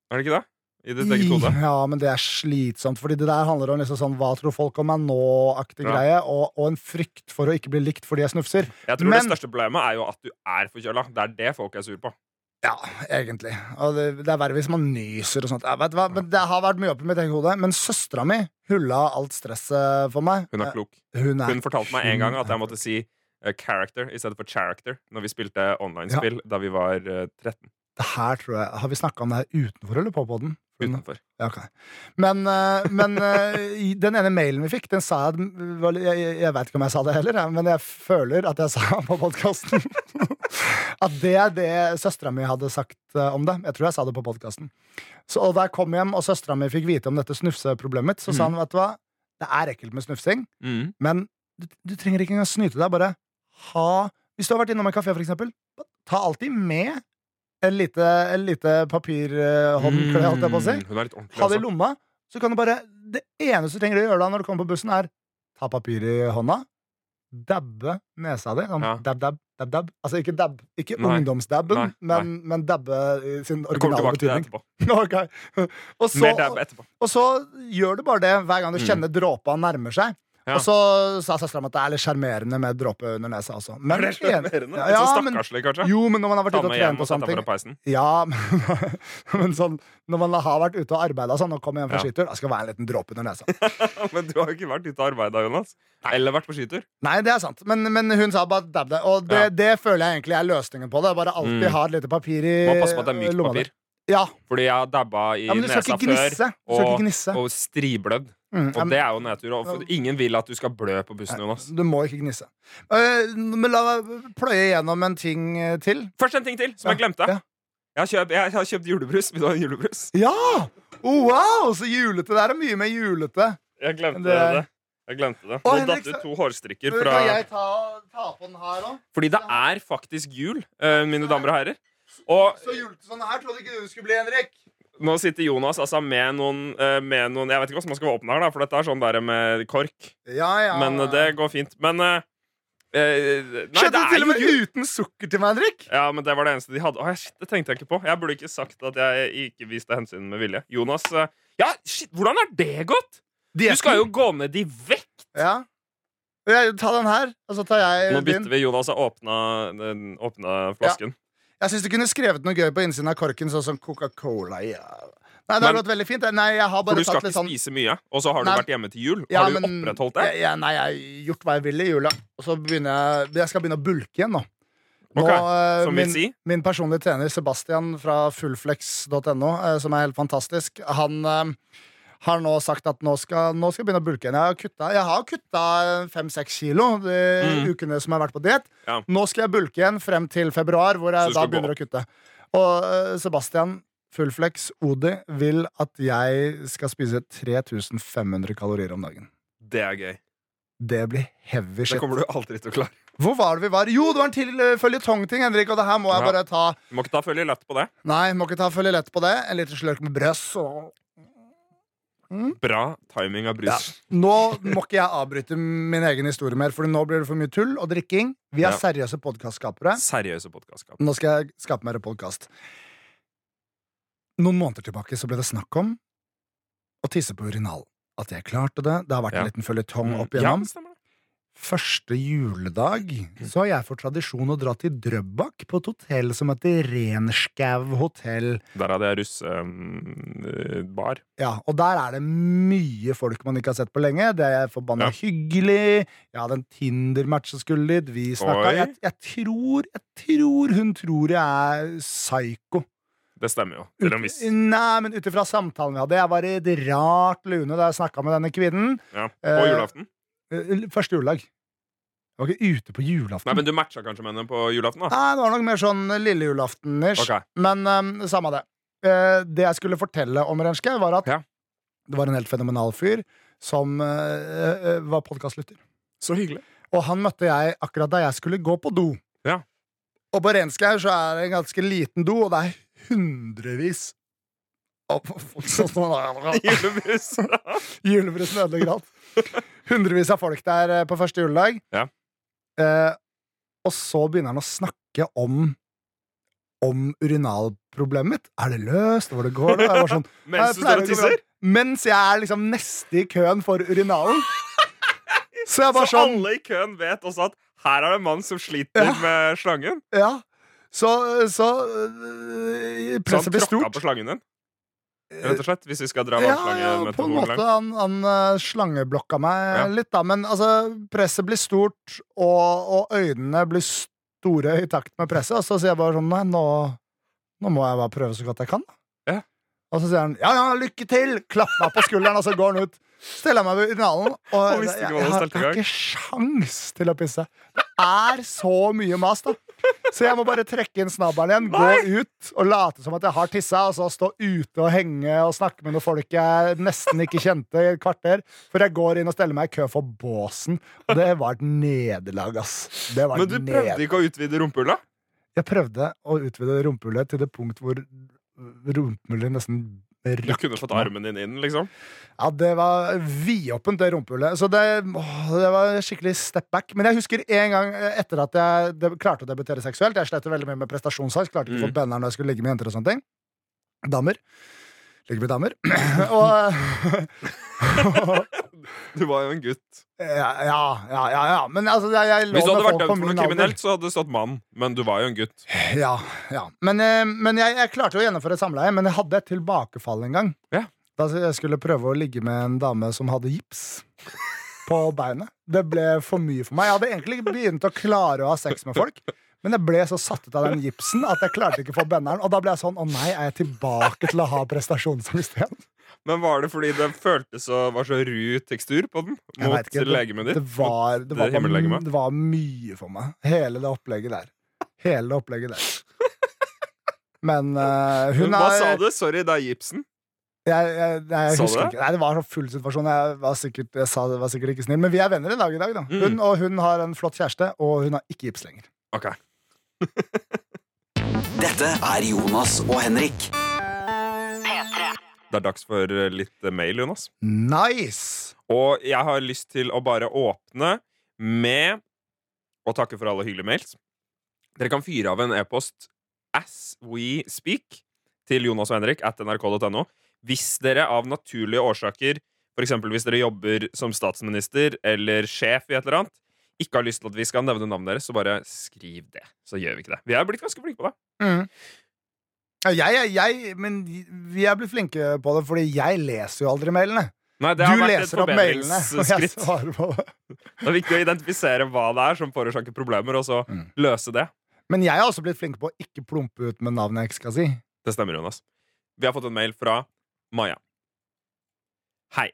Speaker 4: Er det ikke det? I ditt eget hode.
Speaker 3: Ja, men det er slitsomt, fordi det der handler om liksom sånn hva tror folk om meg nå-aktig
Speaker 4: Ja.
Speaker 3: greie, og, og en frykt for å ikke bli likt fordi jeg snufser.
Speaker 4: Jeg tror
Speaker 3: Men-
Speaker 4: det største problemet er jo at du er forkjøla. Det er det folk er sur på.
Speaker 3: Ja, egentlig. Og det, det er verre hvis man nyser og sånt. Jeg vet hva, men det har vært mye oppi mitt eget hode. Men søstera mi hulla alt stresset for meg.
Speaker 4: Hun er klok.
Speaker 3: Hun, er,
Speaker 4: Hun fortalte meg en gang at jeg måtte si eh, character i stedet for character når vi spilte online-spill da vi var eh, 13.
Speaker 3: Det her tror jeg Har vi snakka om det her utenfor eller på podden?
Speaker 4: Utenfor.
Speaker 3: Okay. Men, eh, men eh, den ene mailen vi fikk, den sa jeg Jeg, jeg, veit vet ikke om jeg sa det heller, men jeg føler at jeg (laughs) sa på podkasten at det er det søstera mi hadde sagt eh, om det. Jeg tror jeg sa det på podkasten. Og da jeg kom hjem og søstera mi fikk vite om dette snufseproblemet mitt, så sa han vet du hva, det er ekkelt med snufsing,
Speaker 4: Mm.
Speaker 3: men du, du trenger ikke engang snyte deg. Bare ha Hvis du har vært innom en kafé, for eksempel, ta alltid med en lite, en lite papirhåndkle, holdt jeg på å si.
Speaker 4: Mm, Hun er litt ordentlig.
Speaker 3: Ha det i
Speaker 4: Altså.
Speaker 3: lomma, så kan du bare Det eneste du trenger å gjøre da når du kommer på bussen, er ta papir i hånda, dabbe nesa di. Sånn
Speaker 4: Ja.
Speaker 3: dab, dab, dab, dab. Altså ikke dab, ikke
Speaker 4: Nei.
Speaker 3: ungdomsdabben,
Speaker 4: Nei,
Speaker 3: men, men dabbe i sin
Speaker 4: Vi kommer
Speaker 3: originale
Speaker 4: tilbake til det
Speaker 3: betydning.
Speaker 4: etterpå. (laughs)
Speaker 3: Ok. Og så,
Speaker 4: Mer dab etterpå.
Speaker 3: og så gjør du bare det hver gang du
Speaker 4: Mm.
Speaker 3: kjenner dråpa nærmer seg.
Speaker 4: Ja.
Speaker 3: Og så sa søstera mi at det er litt sjarmerende med dråpe under nesa også. Men,
Speaker 4: Er det sjarmerende?
Speaker 3: Ja,
Speaker 4: Litt sånn
Speaker 3: men-
Speaker 4: stakkarslig, kanskje?
Speaker 3: Jo, men når man har vært ute og trent og sånne ting. Ja, men, (laughs) men sånn Når man har vært ute og arbeida sånn og kommer hjem fra
Speaker 4: Ja.
Speaker 3: skitur, da skal det være en liten dråpe under nesa. (laughs)
Speaker 4: Men du har jo ikke vært ute og arbeida, Jonas. Eller vært på skitur.
Speaker 3: Nei, det er sant. Men, men hun sa bare dab det. Og det,
Speaker 4: Ja.
Speaker 3: det føler jeg egentlig er løsningen på det. Bare alltid
Speaker 4: Mm.
Speaker 3: ha et lite papir i
Speaker 4: Må passe på at det er mykt
Speaker 3: lomma
Speaker 4: papir.
Speaker 3: Ja.
Speaker 4: Fordi jeg har dabba i
Speaker 3: ja,
Speaker 4: nesa før. og- Og striblødd.
Speaker 3: Mm,
Speaker 4: Og det er jo nedtur. For ingen vil at du skal blø på bussen, Jonas.
Speaker 3: Du må ikke gnisse. Uh, men la meg pløye gjennom en ting eh, til.
Speaker 4: Først en ting til, som jeg glemte.
Speaker 3: Ja.
Speaker 4: Jeg, har kjøpt, jeg har kjøpt julebrus. Vil du ha julebrus?
Speaker 3: Ja! Oh, wow, så julete. Det er mye mer julete.
Speaker 4: Jeg glemte
Speaker 3: Det
Speaker 4: det. Jeg glemte det. Nå datt ut to hårstrikker
Speaker 3: Kan jeg ta, ta på den her òg?
Speaker 4: Fordi det er faktisk jul, eh, mine damer og herrer. Og
Speaker 3: Så julete sånn her trodde ikke du skulle bli, Henrik.
Speaker 4: nå sitter Jonas altså med noen, eh, med noen Jeg vet ikke hvordan man skal åpne her, da, for dette er sånn der med kork.
Speaker 3: Ja, ja.
Speaker 4: Men eh, det går fint. Men uh, Nei,
Speaker 3: Skjedde
Speaker 4: det
Speaker 3: det til
Speaker 4: er
Speaker 3: og med
Speaker 4: jul!
Speaker 3: uten sukker til meg, Henrik?
Speaker 4: Ja, men det var det eneste de hadde. Å, shit, det tenkte jeg ikke på. Jeg burde ikke sagt at jeg ikke viste hensyn med vilje. Jonas uh, Ja, shit, hvordan er det gått? Du skal jo gå ned i vekt!
Speaker 3: Ja. ja, ta den her, og så tar jeg
Speaker 4: Nå
Speaker 3: din.
Speaker 4: bytter vi. Jonas har åpna, åpna flasken.
Speaker 3: Jeg syns du kunne skrevet noe gøy på innsiden av korken, sånn som Coca-Cola. Ja. Nei, det har
Speaker 4: Men-
Speaker 3: gått veldig fint. Nei,
Speaker 4: For du skal ikke
Speaker 3: sånn
Speaker 4: spise mye, og så har du
Speaker 3: Nei.
Speaker 4: vært hjemme til jul.
Speaker 3: Ja,
Speaker 4: har du
Speaker 3: men-
Speaker 4: opprettholdt det?
Speaker 3: Ja, nei, jeg har gjort hva jeg vil i jula. Og så begynner jeg Jeg skal begynne å bulke igjen nå. Nå,
Speaker 4: Ok,
Speaker 3: eh, min,
Speaker 4: si
Speaker 3: min personlige trener Sebastian fra fullflex.no, eh, som er helt fantastisk, han eh, har nå sagt at nå skal, nå skal jeg begynne å bulke igjen. Jeg har kutta, fem-seks kilo de
Speaker 4: Mm.
Speaker 3: ukene som jeg har vært på diett.
Speaker 4: Ja.
Speaker 3: Nå skal jeg bulke igjen frem til februar, hvor jeg da
Speaker 4: begynner gå
Speaker 3: å kutte. Og eh, Sebastian Fullflex Odi vil at jeg skal spise 3500 kalorier om dagen.
Speaker 4: det er gøy.
Speaker 3: Det blir heavy shit.
Speaker 4: Det kommer du aldri til å klare.
Speaker 3: Hvor var det vi var? Jo, det var en til uh, føljetongting, Henrik, og det her må jeg
Speaker 4: Ja.
Speaker 3: bare ta.
Speaker 4: Du må ikke ta følge lett på det.
Speaker 3: Nei, må ikke ta følge lett på det. En liten slurk med brøss og
Speaker 4: Bra timing av brus.
Speaker 3: Nå må ikke jeg avbryte min egen historie mer, for nå blir det for mye tull og drikking. Vi er
Speaker 4: Ja.
Speaker 3: seriøse podkastskapere.
Speaker 4: Seriøse podcastskapere.
Speaker 3: Nå skal jeg skape mer podkast. Noen måneder tilbake så ble det snakk om å tisse på urinal. At jeg klarte det. Det har vært
Speaker 4: Ja.
Speaker 3: en liten føljetong opp
Speaker 4: Ja,
Speaker 3: igjennom. Første juledag så har jeg fått tradisjon å dra til Drøbak, på et hotell som heter Renskau hotell.
Speaker 4: Der hadde jeg russebar.
Speaker 3: Ja, Og der er det mye folk man ikke har sett på lenge. Det er forbanna
Speaker 4: Ja.
Speaker 3: hyggelig. Jeg hadde en Tinder-match som skulle dit. Vi snakka. Jeg, jeg tror Jeg tror hun tror jeg er psyko.
Speaker 4: det stemmer jo. Til en viss.
Speaker 3: Nei, men ut ifra samtalen vi hadde Jeg var i et rart lune da jeg snakka med denne kvinnen.
Speaker 4: Ja. På
Speaker 3: Eh,
Speaker 4: julaften.
Speaker 3: Eh, Første juledag. Jeg var ikke ute på julaften.
Speaker 4: Nei, men du matcha kanskje med henne på julaften? da
Speaker 3: Nei, det var nok mer sånn lille julaften-ish.
Speaker 4: Okay.
Speaker 3: Men um, samme det. Uh, det jeg skulle fortelle om Renske, var at
Speaker 4: Ja.
Speaker 3: det var en helt fenomenal fyr som uh, uh, var podkastlytter.
Speaker 4: Så hyggelig.
Speaker 3: Og han møtte jeg akkurat da jeg skulle gå på do.
Speaker 4: Ja.
Speaker 3: Og på Renskau så er det en ganske liten do, og det er hundrevis av folk som
Speaker 4: Julebrus.
Speaker 3: Julebrusen ødelegger alt. Hundrevis av folk der eh, på første juledag.
Speaker 4: Ja.
Speaker 3: Eh, og så begynner han å snakke om Om urinalproblemet mitt. Er det løst? Hvor det går det? Jeg sånn, (laughs)
Speaker 4: Mens
Speaker 3: «Jeg
Speaker 4: du står og
Speaker 3: å gå bra».
Speaker 4: tisser?
Speaker 3: Mens jeg er liksom neste i køen for urinalen. (laughs) Så jeg
Speaker 4: Så
Speaker 3: sånn
Speaker 4: alle i køen vet også at her er det en mann som sliter
Speaker 3: Ja.
Speaker 4: med slangen.
Speaker 3: Ja. Så, så øh,
Speaker 4: Så
Speaker 3: presset
Speaker 4: han
Speaker 3: blir
Speaker 4: tråkka
Speaker 3: stort.
Speaker 4: på slangen din. Rett og slett, Hvis vi skal dra
Speaker 3: Ja, ja, på en måte. Han, han øh, slangeblokka meg
Speaker 4: Ja.
Speaker 3: litt, da. Men altså, presset blir stort, og, og øynene blir store i takt med presset. Og så sier jeg bare sånn Nei, nå, nå må jeg bare prøve så godt jeg kan.
Speaker 4: Ja.
Speaker 3: Og så sier han ja, ja, lykke til! Klapper meg på skulderen, og så går han ut. Steller jeg meg ved urinalen, og
Speaker 4: Han
Speaker 3: jeg, jeg, jeg har ikke sjans til å pisse. Det er så mye mas, da. Så jeg må bare trekke inn snabberen igjen, gå ut og late som at jeg har tissa, og så stå ute og henge og snakke med noen folk jeg nesten ikke kjente i et kvarter, før jeg går inn og steller meg i kø for båsen. Og det var et nederlag, ass.
Speaker 4: Men du prøvde ikke å utvide rumpehullet?
Speaker 3: Jeg prøvde å utvide rumpehullet til det punkt hvor rumpehullet nesten
Speaker 4: Du kunne fått armen din inn, liksom.
Speaker 3: Ja, det var vidåpent, det rumpehullet. Så det, åh, det var skikkelig step back. Men jeg husker en gang eh, etter at jeg de, klarte å debutere seksuelt. Jeg slet veldig mye med prestasjonsangst. Klarte ikke å få
Speaker 4: Mm.
Speaker 3: når jeg skulle ligge med jenter og sånne ting. Damer. Ligge med damer. (clears throat) og
Speaker 4: Du var jo en gutt.
Speaker 3: Ja, ja, ja, ja. Men altså, jeg, jeg lå
Speaker 4: Hvis du hadde vært
Speaker 3: folk
Speaker 4: dømt for noe
Speaker 3: min
Speaker 4: kriminelt, så hadde det stått mann. Men du var jo en gutt.
Speaker 3: Ja, ja. Men, eh, men jeg, jeg klarte å gjennomføre samleie, men jeg hadde et tilbakefall en gang.
Speaker 4: Ja.
Speaker 3: Da jeg skulle prøve å ligge med en dame som hadde gips på beinet. Det ble for mye for meg. Jeg hadde egentlig begynt å klare å ha sex med folk. Men jeg ble så satt ut av den gipsen at jeg klarte ikke å få benderen. Og da ble jeg sånn Å nei, er jeg tilbake til å ha prestasjonsangst igjen?
Speaker 4: Men var det fordi det føltes så, var så ru tekstur på den mot
Speaker 3: ikke,
Speaker 4: legemet ditt?
Speaker 3: Det var, det,
Speaker 4: det
Speaker 3: var, det var mye for meg. Hele det opplegget der. Hele det opplegget der. Men uh, hun
Speaker 4: hva
Speaker 3: er
Speaker 4: sa du? Sorry, det er gipsen.
Speaker 3: Jeg, jeg, jeg,
Speaker 4: jeg
Speaker 3: husker
Speaker 4: det?
Speaker 3: ikke. Nei, det var en full situasjon. Jeg var sikkert, jeg sa det var sikkert ikke snill. Men vi er venner i dag i dag. da
Speaker 4: Mm.
Speaker 3: Og hun har en flott kjæreste, og hun har ikke gips lenger.
Speaker 4: Ok.
Speaker 1: Dette er Jonas og Henrik.
Speaker 2: P3.
Speaker 4: Det er dags for litt mail, Jonas.
Speaker 3: Nice!
Speaker 4: Og jeg har lyst til å bare åpne med å takke for alle hyggelige mails. Dere kan fyre av en e-post as we speak til Jonas og Henrik at nrk.no hvis dere av naturlige årsaker, f.eks. hvis dere jobber som statsminister eller sjef i et eller annet, ikke har lyst til at vi skal nevne navnet deres, så bare skriv det. Så gjør vi ikke det. Vi er blitt ganske flinke på det.
Speaker 3: Mm. Ja, jeg, jeg, men vi er blitt flinke på det, fordi jeg leser jo aldri mailene.
Speaker 4: Nei, det
Speaker 3: Du
Speaker 4: har vært et
Speaker 3: leser opp mailene, og jeg svarer på det.
Speaker 4: Det er viktig å identifisere hva det er som forårsaker problemer, og så
Speaker 3: Mm.
Speaker 4: løse det.
Speaker 3: Men jeg har også blitt flink på å ikke plumpe ut med navnet jeg ikke skal si.
Speaker 4: Det stemmer, Jonas. Vi har fått en mail fra Maja. Hei.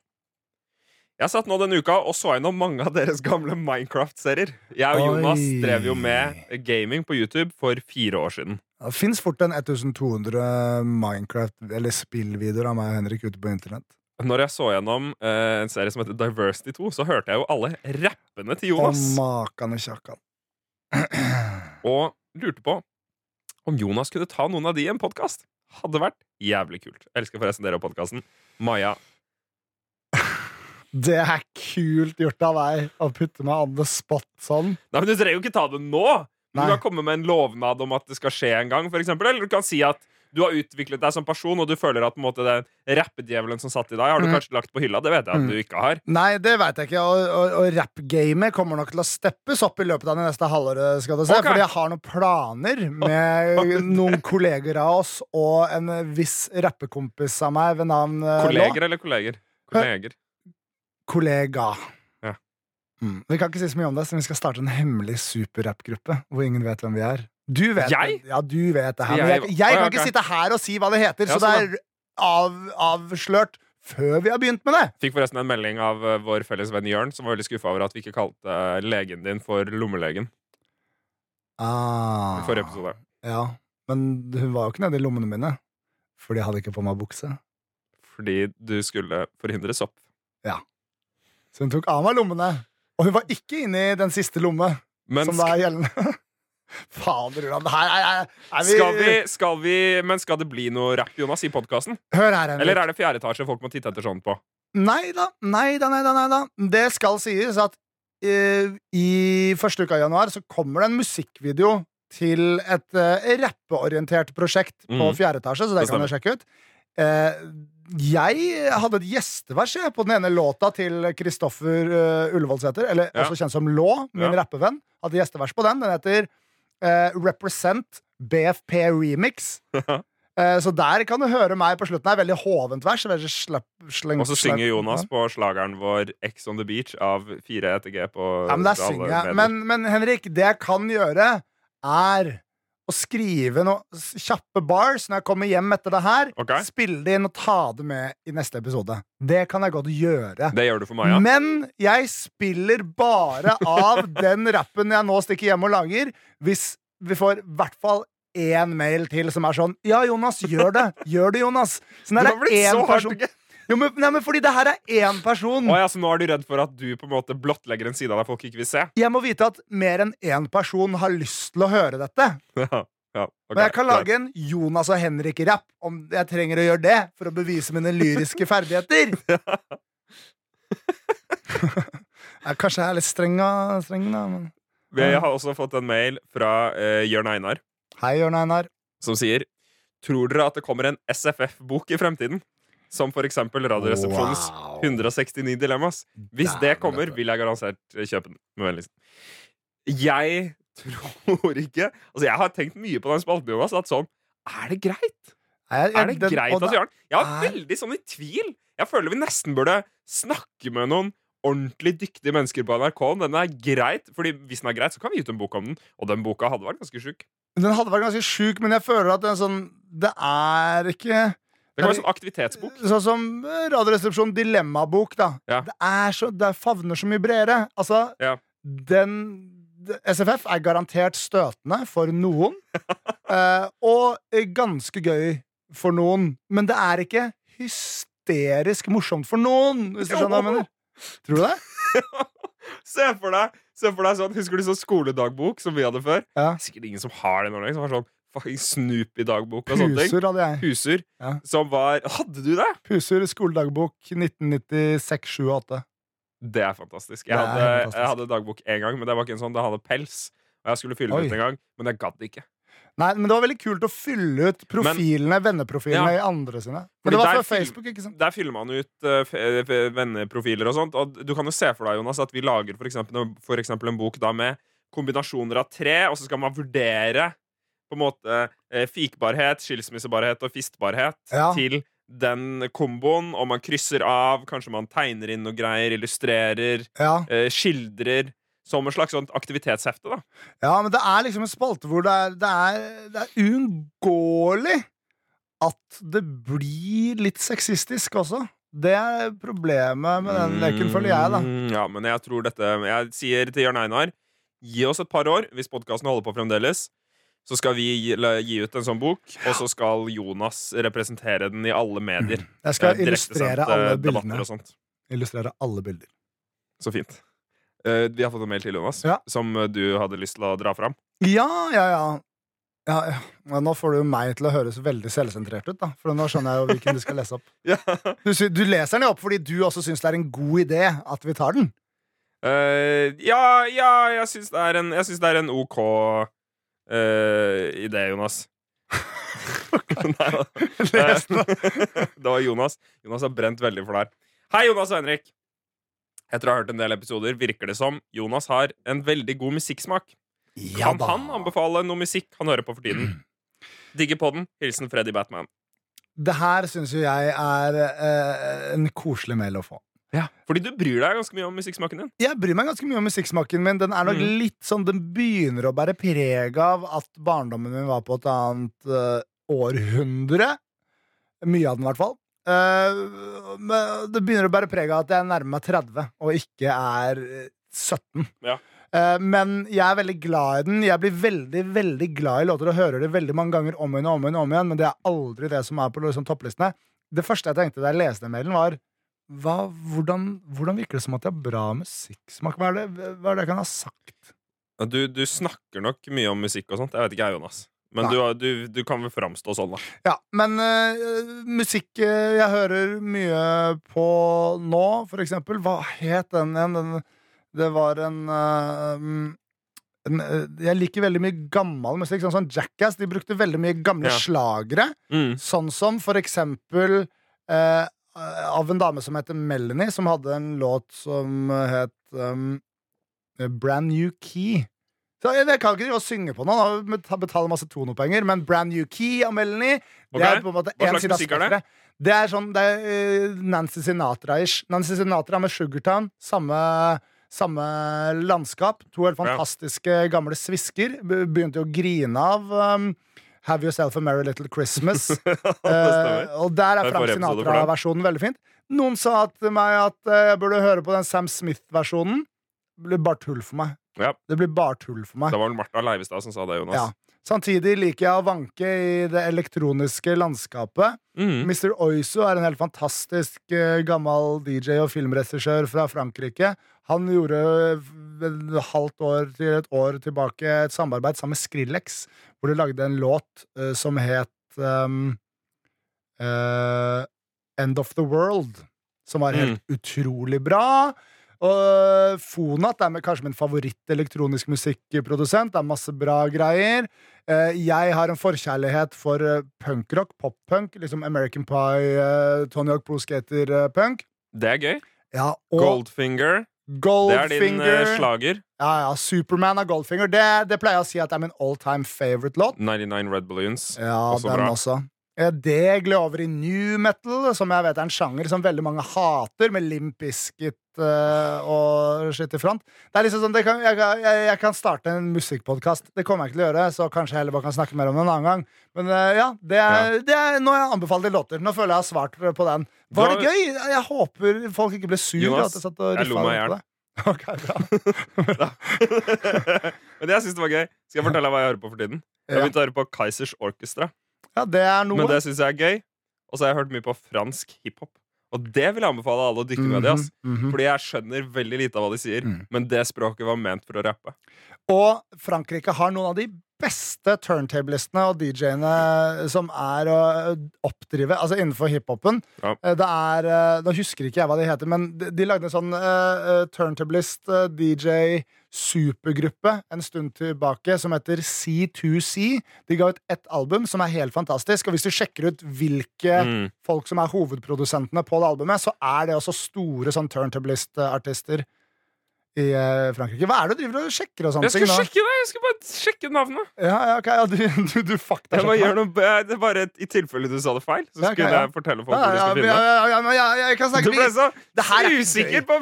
Speaker 4: Jeg satt nå denne uka og så gjennom mange av deres gamle Minecraft-serier. Jeg og Jonas drev jo med gaming på YouTube for fire år siden.
Speaker 3: Det fins fort en 1200 Minecraft- eller spillvideoer av meg og Henrik ute på internett.
Speaker 4: Når jeg så gjennom eh, en serie som heter Diversity 2, så hørte jeg jo alle rappene til Jonas.
Speaker 3: Og
Speaker 4: makende
Speaker 3: makane kjakkan. (clears throat)
Speaker 4: Og lurte på om Jonas kunne ta noen av de i en podkast. Hadde vært jævlig kult. Jeg elsker forresten dere og podkasten. Maja
Speaker 3: Det er kult gjort av deg å putte meg on the spot sånn.
Speaker 4: Nei, men Du trenger jo ikke ta det nå. Du
Speaker 3: Nei.
Speaker 4: kan komme med en lovnad om at det skal skje en gang. For eksempel. Eller du kan si at du har utviklet deg som person, og du føler at på en måte, den rappedjevelen som satt i deg, har du
Speaker 3: Mm.
Speaker 4: kanskje lagt på hylla. Det vet jeg at
Speaker 3: Mm.
Speaker 4: du ikke har.
Speaker 3: Nei, det vet jeg ikke. Og, og, og rappgamet kommer nok til å steppes opp i løpet av det neste halvåret. skal du se
Speaker 4: Okay.
Speaker 3: Fordi jeg har noen planer med (laughs) noen kolleger av oss og en viss rappekompis av meg ved navn eh.
Speaker 4: Kolleger eller kolleger? Kolleger.
Speaker 3: Kollega.
Speaker 4: Ja.
Speaker 3: Mm. Vi kan ikke si så mye om det, så vi skal starte en hemmelig superrappgruppe hvor ingen vet hvem vi er. Du vet
Speaker 4: Jeg?
Speaker 3: Ja, du vet det her. Men
Speaker 4: Jeg-
Speaker 3: jeg, jeg kan ikke sitte her og si hva det heter, så det
Speaker 4: sånn,
Speaker 3: er av, avslørt før vi har begynt med det.
Speaker 4: Fikk forresten en melding av eh, vår felles venn Jørn, som var veldig skuffa over at vi ikke kalte eh, legen din for lommelegen.
Speaker 3: Ah.
Speaker 4: I forrige episode.
Speaker 3: Ja, men hun var jo ikke nede i lommene mine. Fordi jeg hadde ikke på meg bukse.
Speaker 4: Fordi du skulle forhindre sopp.
Speaker 3: Så hun tok av meg lommene. Og hun var ikke inne i den siste lomme,
Speaker 4: Men
Speaker 3: som er gjeldende. (laughs) Fader, Ulan, her er, er, er vi,
Speaker 4: skal vi, skal vi, men skal det bli noe rapp, Jonas, i podkasten? Eller er det fjerde etasje folk må titte etter sånn på?
Speaker 3: Nei da, nei da, nei da, nei da. Det skal sies at uh, i første uka i januar så kommer det en musikkvideo til et uh, rappeorientert prosjekt på
Speaker 4: mm.
Speaker 3: fjerde etasje, så det,
Speaker 4: Det
Speaker 3: kan du sjekke ut. Eh, jeg hadde et gjestevers på den ene låta til Kristoffer uh, Ullevålsæter, eller
Speaker 4: Ja.
Speaker 3: også kjent som Lå, min
Speaker 4: Ja.
Speaker 3: rappevenn. Hadde gjestevers på den. Den heter uh, Represent BFP Remix. Eh, så der kan du høre meg på slutten. Det er veldig hovent vers.
Speaker 4: Og så synger Jonas på slageren vår X on the Beach av 4 ETG på
Speaker 3: Ja, men der synger jeg. Men, men Henrik, det jeg kan gjøre, er å skrive noen kjappe bars når jeg kommer hjem etter det her.
Speaker 4: Okay.
Speaker 3: Spille det inn og ta det med i neste episode. Det kan jeg godt gjøre.
Speaker 4: Det gjør du for Maja.
Speaker 3: Men jeg spiller bare av (laughs) den rappen jeg nå stikker hjem og lager, hvis vi får i hvert fall én mail til som er sånn Ja, Jonas, gjør det! Gjør det, Jonas!
Speaker 4: Sånn,
Speaker 3: det er
Speaker 4: så
Speaker 3: én person jo, men, nei, men fordi det her er én person.
Speaker 4: Å ja, så nå er du redd for at du på en måte blottlegger en side av deg folk ikke vil se?
Speaker 3: Jeg må vite at mer enn én person har lyst til å høre dette. (laughs)
Speaker 4: Ja, ja, ok,
Speaker 3: Og jeg kan lage en Jonas og Henrik-rapp om jeg trenger å gjøre det for å bevise mine lyriske ferdigheter. (laughs) (laughs) jeg, kanskje er litt streng, streng da men
Speaker 4: Vi har også fått en mail fra uh, Jørn Einar
Speaker 3: Hei, Jørn Einar.
Speaker 4: som sier Tror dere at det kommer en SFF-bok i fremtiden? Som eksempel Radioresepsjonens
Speaker 3: Wow.
Speaker 4: 169 dilemmas. Hvis det kommer, vil jeg garantert eh, kjøpe den. Med vennligst. Jeg (laughs) tror ikke Altså, jeg har tenkt mye på den spalten, Jonas, at sånn Er det greit?
Speaker 3: Er,
Speaker 4: Er det greit at vi gjør den? Jeg var
Speaker 3: er-
Speaker 4: veldig sånn i tvil. Jeg føler vi nesten burde snakke med noen ordentlig dyktige mennesker på NRK om den er greit. Fordi hvis den er greit, så kan vi gi ut en bok om den. Og den boka hadde vært ganske sjuk.
Speaker 3: Den hadde vært ganske sjuk, men jeg føler at det er sånn Det er ikke
Speaker 4: Det kan være sånn aktivitetsbok.
Speaker 3: Sånn som Radioresepsjonen Radioresepsjon Dilemmabok, da.
Speaker 4: Ja.
Speaker 3: Det, er så, det favner så mye bredere. Altså,
Speaker 4: Ja.
Speaker 3: den SFF er garantert støtende for noen, (laughs) eh, og eh, ganske gøy for noen. Men det er ikke hysterisk morsomt for noen, hvis du skjønner hva jeg mener. (laughs) Tror du det?
Speaker 4: Se for deg, se for deg sånn Husker du sånn skoledagbok som vi hadde før?
Speaker 3: Ja.
Speaker 4: Sikkert ingen som har det nå lenger. Sånn Snoopy-dagbok og sånne ting.
Speaker 3: Puser hadde jeg.
Speaker 4: Huser.
Speaker 3: Ja.
Speaker 4: Som var Hadde du det?
Speaker 3: Puser skoledagbok 1996, 7 og 8.
Speaker 4: Det er fantastisk. Jeg
Speaker 3: er
Speaker 4: hadde,
Speaker 3: fantastisk.
Speaker 4: jeg hadde dagbok én gang, men det var ikke en sånn. Det hadde pels. Og jeg skulle fylle
Speaker 3: Oi.
Speaker 4: ut en gang, men jeg gadd ikke.
Speaker 3: Nei, men det var veldig kult å fylle ut profilene, venneprofilene
Speaker 4: Ja.
Speaker 3: i andre sine.
Speaker 4: Fordi
Speaker 3: Men det var
Speaker 4: fra
Speaker 3: Facebook, ikke sant?
Speaker 4: Der fyller man ut f- venneprofiler og sånt. Og du kan jo se for deg, Jonas, at vi lager for eksempel, for eksempel en bok da med kombinasjoner av tre, og så skal man vurdere på en måte eh, fikbarhet, skilsmissebarhet og fistbarhet
Speaker 3: Ja.
Speaker 4: til den komboen, og man krysser av, kanskje man tegner inn noe greier, illustrerer,
Speaker 3: Ja.
Speaker 4: eh, skildrer. Som en slags sånt aktivitetshefte, da.
Speaker 3: ja, men det er liksom en spalte hvor det er, det er, det er uunngåelig at det blir litt sexistisk også. Det er problemet med den leken, føler jeg, da.
Speaker 4: Mm, Ja, men jeg tror dette Jeg sier til Jørn Einar Gi oss et par år, hvis podkasten holder på fremdeles. Så skal vi gi, gi ut en sånn bok, og så skal Jonas representere den i alle medier.
Speaker 3: Jeg skal
Speaker 4: Eh,
Speaker 3: illustrere alle bildene.
Speaker 4: og sånt.
Speaker 3: Illustrere alle bilder.
Speaker 4: Så fint. Eh, vi har fått en mail til, Jonas,
Speaker 3: Ja.
Speaker 4: som eh, du hadde lyst til å dra fram.
Speaker 3: Ja, ja, ja. ja, ja. Nå får du jo meg til å høres veldig selvsentrert ut, da. For nå skjønner jeg jo hvilken du skal lese opp. (laughs)
Speaker 4: Ja.
Speaker 3: Du, du leser den jo opp fordi du også syns det er en god idé at vi tar den.
Speaker 4: Uh, ja, ja, jeg syns det det er en OK eh, det, Jonas. (laughs) Nei da. (laughs) Det var Jonas. Jonas har brent veldig for det her. Hei, Jonas og Henrik. Etter å ha hørt en del episoder virker det som Jonas har en veldig god musikksmak. Kan han anbefale noe musikk han hører på for tiden? (clears throat) Digger podden. Hilsen Freddy Batman.
Speaker 3: Det her syns jo jeg er eh, en koselig mail å få.
Speaker 4: Fordi du bryr deg ganske mye om musikksmaken din.
Speaker 3: Jeg bryr meg ganske mye om musikksmaken min. Den er nok
Speaker 4: mm.
Speaker 3: litt sånn Den begynner å bære preg av at barndommen min var på et annet uh, århundre. Mye av den, i hvert fall. Uh, men det begynner å bære preg av at jeg nærmer meg 30 og ikke er eh, 17.
Speaker 4: Ja.
Speaker 3: Uh, men jeg er veldig glad i den. Jeg blir veldig veldig glad i låter og hører det veldig mange ganger om igjen og om igjen, og om igjen men det er aldri det som er på liksom, topplistene. Det første jeg tenkte da jeg leste den mailen, var hva, hvordan, hvordan virker det som at jeg har bra musikksmak? Hva det, hva er det jeg kan ha sagt?
Speaker 4: Du, du snakker nok mye om musikk og sånt. Jeg vet ikke jeg, Jonas. Men du, du, du kan vel framstå sånn, da.
Speaker 3: Ja, men uh, musikk øh, jeg hører mye på nå, for eksempel Hva het den igjen? Den, det var en, uh, en Jeg liker veldig mye gammel musikk. Sånn som Jackass. De brukte veldig mye gamle
Speaker 4: Ja.
Speaker 3: slagere.
Speaker 4: Mm.
Speaker 3: Sånn som for eksempel eh, av en dame som heter Melanie, som hadde en låt som het um, Brand New Key. Så jeg, kan ikke drive og synge på noe, da, bet- betale masse tonopenger, men Brand New Key av Melanie Det er på en måte
Speaker 4: Hva
Speaker 3: en
Speaker 4: slags musikk er det?
Speaker 3: Det er sånn, det er eh, Nancy Sinatra-ish. Nancy Sinatra med Sugartown. Samme, samme landskap. To helt fantastiske gamle svisker. Be- Begynte jo å grine av um, Have Yourself a Merry Little Christmas. (laughs) Eh, og der er Frank. Sinatra-versjonen veldig fint. Noen sa til meg at eh, jeg burde høre på den Sam Smith-versjonen. Det blir bare tull for meg.
Speaker 4: Ja.
Speaker 3: Det blir bare tull for meg.
Speaker 4: Det var Martha Leivestad som sa det, Jonas.
Speaker 3: Ja. Samtidig liker jeg å vanke i det elektroniske landskapet.
Speaker 4: Mm.
Speaker 3: Mr. Oizo er en helt fantastisk eh, gammel DJ og filmregissør fra Frankrike. Han gjorde et halvt år til et år tilbake et samarbeid sammen med Skrillex, hvor de lagde en låt uh, som het um, uh, End of the World. Som var helt utrolig bra. Og Fonat er med, kanskje min favoritt-elektronisk musikkprodusent. Det er masse bra greier. Eh, jeg har en forkjærlighet for eh, punkrock, pop-punk. Liksom American Pie, eh, Tony Hawk Pro Skater-punk.
Speaker 4: Det er gøy.
Speaker 3: Ja, og
Speaker 4: Goldfinger. Det er din eh, slager.
Speaker 3: ja, ja, Superman av Goldfinger. Det, det pleier jeg å si at det er min all time favorite låt.
Speaker 4: 99 Red Balloons.
Speaker 3: Ja,
Speaker 4: Også
Speaker 3: den
Speaker 4: bra.
Speaker 3: også. Eh, Det gled over i new metal, som jeg vet er en sjanger som veldig mange hater, med Limp Bizkit uh, og shit i front. Det er liksom sånn, det kan, jeg, jeg, jeg kan starte en musikkpodkast. Det kommer jeg ikke til å gjøre, så kanskje jeg heller bare kan snakke mer om det en annen gang. Men uh, ja, det er, det er, nå har jeg anbefalt de låter. Nå føler jeg jeg har svart på den. Var det gøy? Jeg håper folk ikke ble sur.
Speaker 4: Jonas,
Speaker 3: at jeg
Speaker 4: jeg lo meg i hjel. (laughs)
Speaker 3: Ok, bra. (laughs) (laughs)
Speaker 4: Men jeg syns det var gøy. Skal jeg fortelle deg hva jeg hører på for tiden? Jeg har begynt å høre på Kaizers Orchestra.
Speaker 3: Ja, det er noe.
Speaker 4: Men det syns jeg er gøy. Og så har jeg hørt mye på fransk hiphop. Og det vil jeg anbefale alle å dykke ned i. ass
Speaker 3: mm -hmm.
Speaker 4: Fordi jeg skjønner veldig lite av hva de sier.
Speaker 3: Mm.
Speaker 4: Men det språket var ment for å rappe.
Speaker 3: Og Frankrike har noen av de beste turntablistene og DJ-ene som er å oppdrive altså innenfor hiphopen.
Speaker 4: Ja.
Speaker 3: Eh, Det er eh, Nå husker ikke jeg hva de heter, men de, de lagde en sånn eh, eh, turntablist eh, DJ supergruppe en stund tilbake som heter C2C. De ga ut ett album som er helt fantastisk. Og hvis du sjekker ut hvilke
Speaker 4: Mm.
Speaker 3: folk som er hovedprodusentene på det albumet, så er det også store sånn turntablist-artister i eh, Frankrike. Hva er det du driver og sjekker og sånne
Speaker 4: Jeg skal
Speaker 3: ting
Speaker 4: sjekke det! Jeg skal bare sjekke navnet.
Speaker 3: Ja, ja, ok, ja, du, (laughs) du, du fakta
Speaker 4: Jeg må noe, jeg- det er bare I tilfelle du sa det feil, så
Speaker 3: Ja,
Speaker 4: skulle
Speaker 3: ja.
Speaker 4: jeg fortelle folk
Speaker 3: ja,
Speaker 4: hvor de
Speaker 3: ja,
Speaker 4: skal
Speaker 3: ja,
Speaker 4: finne det.
Speaker 3: ja, ja, men jeg, jeg kan snakke
Speaker 4: Du ble så
Speaker 3: Det er
Speaker 4: usikker på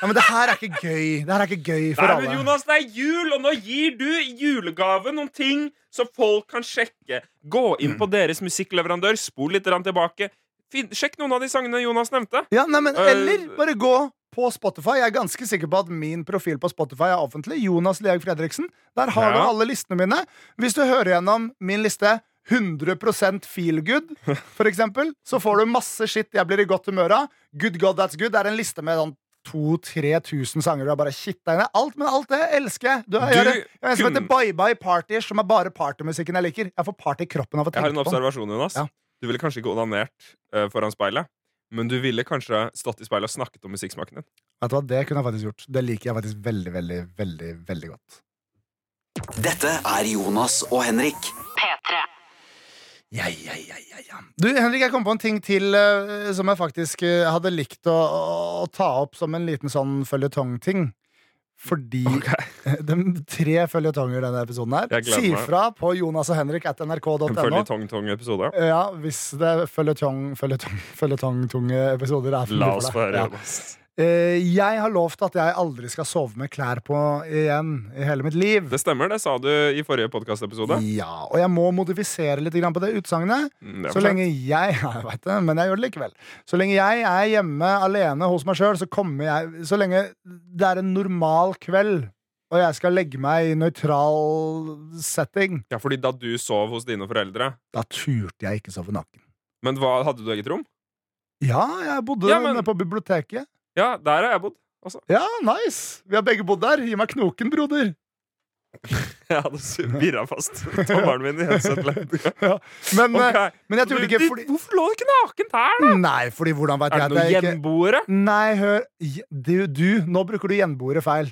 Speaker 3: ja, men det her er ikke gøy. Det her er ikke gøy for
Speaker 4: Nei, men. Jonas, det er jul, og nå gir du i julegave noen ting så folk kan sjekke. Gå inn på deres musikkleverandør, spol litt tilbake. Finn, sjekk noen av de sangene Jonas nevnte.
Speaker 3: Ja, nei, men,
Speaker 4: Øh,
Speaker 3: eller bare gå på Spotify. Jeg er ganske sikker på at min profil på Spotify er offentlig. Jonas Leag Fredriksen. Der har du alle listene mine. Hvis du hører gjennom min liste 100 feel good, for eksempel, så får du masse shit jeg blir i godt humør av. Good God That's Good er en liste med sånn 2000-3000 sanger du har bare kitta inn i. Alt, men alt det elsker jeg. Du, jeg,
Speaker 4: Du
Speaker 3: jeg har en som heter Bye Bye Partyish, som er bare partymusikken jeg liker. Jeg får party i kroppen av å tenke på
Speaker 4: Jeg har en observasjon, Jonas.
Speaker 3: Ja.
Speaker 4: Du ville kanskje ikke onanert uh, foran speilet, men du ville kanskje stått i speilet og snakket om musikksmaken din.
Speaker 3: Vet du hva, Det kunne jeg faktisk gjort. Det liker jeg faktisk veldig, veldig, veldig, veldig godt.
Speaker 1: Dette er Jonas og Henrik.
Speaker 2: P3.
Speaker 3: Ja, ja, ja, ja, ja. Du, Henrik, jeg kom på en ting til uh, som jeg faktisk uh, hadde likt å, å, å ta opp som en liten sånn føljetongting. Fordi (laughs) De tre følgetonger denne episoden her. Si fra på Jonas og Henrik at nrk.no.
Speaker 4: føljetong-tong-episode.
Speaker 3: Ja, hvis det er føljetong, føljetong episoder er for
Speaker 4: La oss få høre. Jonas.
Speaker 3: Eh, Jeg har lovt at jeg aldri skal sove med klær på igjen i hele mitt liv.
Speaker 4: Det stemmer, det sa du i forrige podkastepisode.
Speaker 3: Ja, og jeg må modifisere litt på det utsagnet.
Speaker 4: Mm,
Speaker 3: Så lenge jeg (laughs) ja, jeg vet det, men jeg gjør det likevel. Så lenge jeg er hjemme alene hos meg sjøl, så kommer jeg Så lenge det er en normal kveld, og jeg skal legge meg i nøytral setting,
Speaker 4: Ja, fordi da du sov hos dine foreldre
Speaker 3: da turte jeg ikke sove naken.
Speaker 4: Men hva, hadde du eget rom?
Speaker 3: Ja, jeg bodde
Speaker 4: Ja, men-
Speaker 3: nede på biblioteket.
Speaker 4: Ja, der har jeg bodd. også.
Speaker 3: Ja, nice! Vi har begge bodd der. Gi meg knoken, broder. (laughs)
Speaker 4: Jeg hadde virra fast tommelen min i headset. (laughs)
Speaker 3: Ja. Men,
Speaker 4: okay.
Speaker 3: Men jeg trodde ikke fordi
Speaker 4: Hvorfor lå du ikke naken her, da?
Speaker 3: Nei, fordi hvordan vet
Speaker 4: Er det noen
Speaker 3: jeg ikke
Speaker 4: gjenboere?
Speaker 3: Nei, hør du, du, nå bruker du gjenboere feil.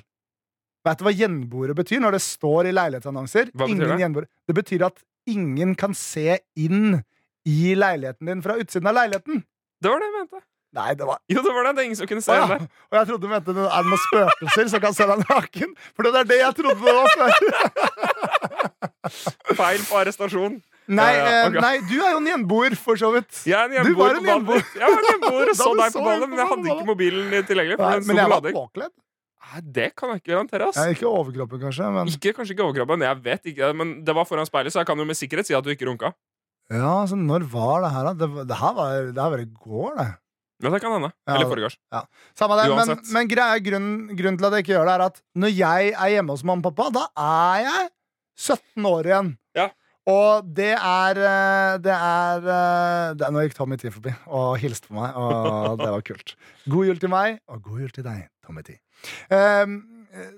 Speaker 3: Vet du hva gjenboere betyr når det står i leilighetsannonser?
Speaker 4: Hva betyr
Speaker 3: Ingen
Speaker 4: det?
Speaker 3: gjenboere. Det betyr at ingen kan se inn i leiligheten din fra utsiden av leiligheten.
Speaker 4: Det var det jeg mente.
Speaker 3: Nei, det var
Speaker 4: Jo, det var det. Det er ingen som kunne se
Speaker 3: henne.
Speaker 4: Ah.
Speaker 3: Og jeg trodde du mente det er noen spøkelser som kan se deg naken. For det er det jeg trodde det var før. (laughs)
Speaker 4: Feil på arrestasjon.
Speaker 3: Nei,
Speaker 4: Ja, ja, Okay.
Speaker 3: nei, du er jo en gjenboer, for så vidt.
Speaker 4: Jeg er en
Speaker 3: Du var en gjenboer.
Speaker 4: Jeg var en gjenboer og (laughs) så deg på
Speaker 3: ballen
Speaker 4: ballet, men jeg hadde ikke mobilen tilgjengelig.
Speaker 3: Nei, men jeg var påkledd.
Speaker 4: Nei, Det kan jeg ikke garantere. ass
Speaker 3: Ja, ikke overkroppen, kanskje, men
Speaker 4: Ikke, Kanskje ikke overkroppen, jeg vet ikke. Men det var foran speilet, så jeg kan jo med sikkerhet si at du ikke runka.
Speaker 3: Ja, så når var det her, da? Det, det her var, det her var i går, det.
Speaker 4: Men det kan hende.
Speaker 3: Ja,
Speaker 4: Eller
Speaker 3: Ja.
Speaker 4: forgårs.
Speaker 3: Samme det, men,
Speaker 4: Uansett.
Speaker 3: men greia, grunnen, grunnen til at jeg ikke gjør det, er at når jeg er hjemme hos mamma og pappa, da er jeg 17 år igjen.
Speaker 4: Ja.
Speaker 3: Og det er eh, Det er, eh, det er Nå gikk Tommy T forbi og hilste på meg, og (laughs) det var kult. God jul til meg, og god jul til deg, Tommy T. Um,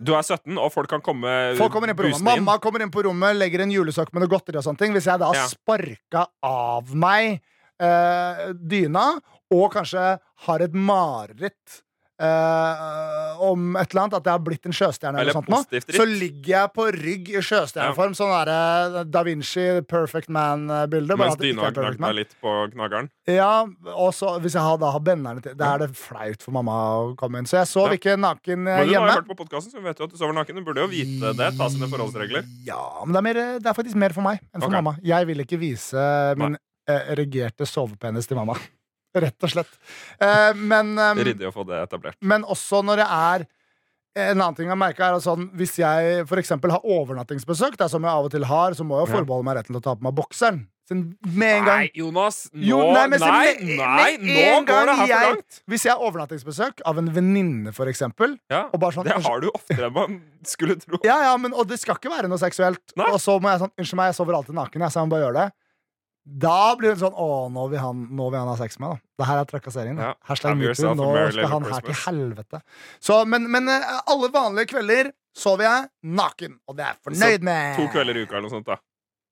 Speaker 4: Du er 17, og folk kan komme
Speaker 3: Folk kommer inn på rommet. Mamma kommer inn på rommet, legger en julesokk med noe godteri og sånne ting. Hvis jeg da
Speaker 4: Ja.
Speaker 3: sparka av meg uh, dyna, og kanskje har et mareritt eh, om et eller annet, at jeg har blitt en sjøstjerne, eller,
Speaker 4: Eller
Speaker 3: sånt nå, så ligger jeg på rygg i sjøstjerneform. Sånn derre Da Vinci Perfect Man-bilde.
Speaker 4: Mens dyna har
Speaker 3: Man.
Speaker 4: meg litt på knageren.
Speaker 3: Ja, og så hvis jeg har, da har benderne til Da er det flaut for mamma å komme inn. Så jeg sov
Speaker 4: Ja.
Speaker 3: ikke naken hjemme.
Speaker 4: Men du har jo hørt på podkasten, så vet du at du sover naken. Du burde jo vite det. Ta sine forholdsregler.
Speaker 3: Ja, men det er, mer, det er faktisk mer for meg enn for
Speaker 4: okay.
Speaker 3: mamma. Jeg vil ikke vise min Nei. erigerte sovepenis til mamma. Rett og slett. Eh, men,
Speaker 4: Ryddig å få det etablert.
Speaker 3: men også når det er en annen ting jeg merker er at sånn, Hvis jeg eksempel har overnattingsbesøk, det er som jeg av og til har, så må jeg forbeholde meg retten til å ta på meg bokseren. Med en gang
Speaker 4: Nei, Jonas! Nå,
Speaker 3: Jo, nei, men
Speaker 4: nei,
Speaker 3: med-
Speaker 4: nei,
Speaker 3: med
Speaker 4: nå går det her for langt!
Speaker 3: Hvis jeg har overnattingsbesøk av en venninne, eksempel
Speaker 4: Ja,
Speaker 3: sånn,
Speaker 4: det har du oftere enn man skulle tro.
Speaker 3: Ja, ja, men, Og det skal ikke være noe seksuelt.
Speaker 4: Nei.
Speaker 3: Og så må jeg sånn Unnskyld meg, jeg sover alltid naken. Jeg, så jeg må bare gjøre det. Da blir det sånn Å, nå vil han, nå vil han ha sex med meg. da Det her er trakassering. da
Speaker 4: Ja.
Speaker 3: Hashtag metoo. Nå skal han her til helvete. Så, men, men eh, alle vanlige kvelder sover jeg naken, og det er jeg fornøyd med.
Speaker 4: To kvelder i uka eller noe sånt. da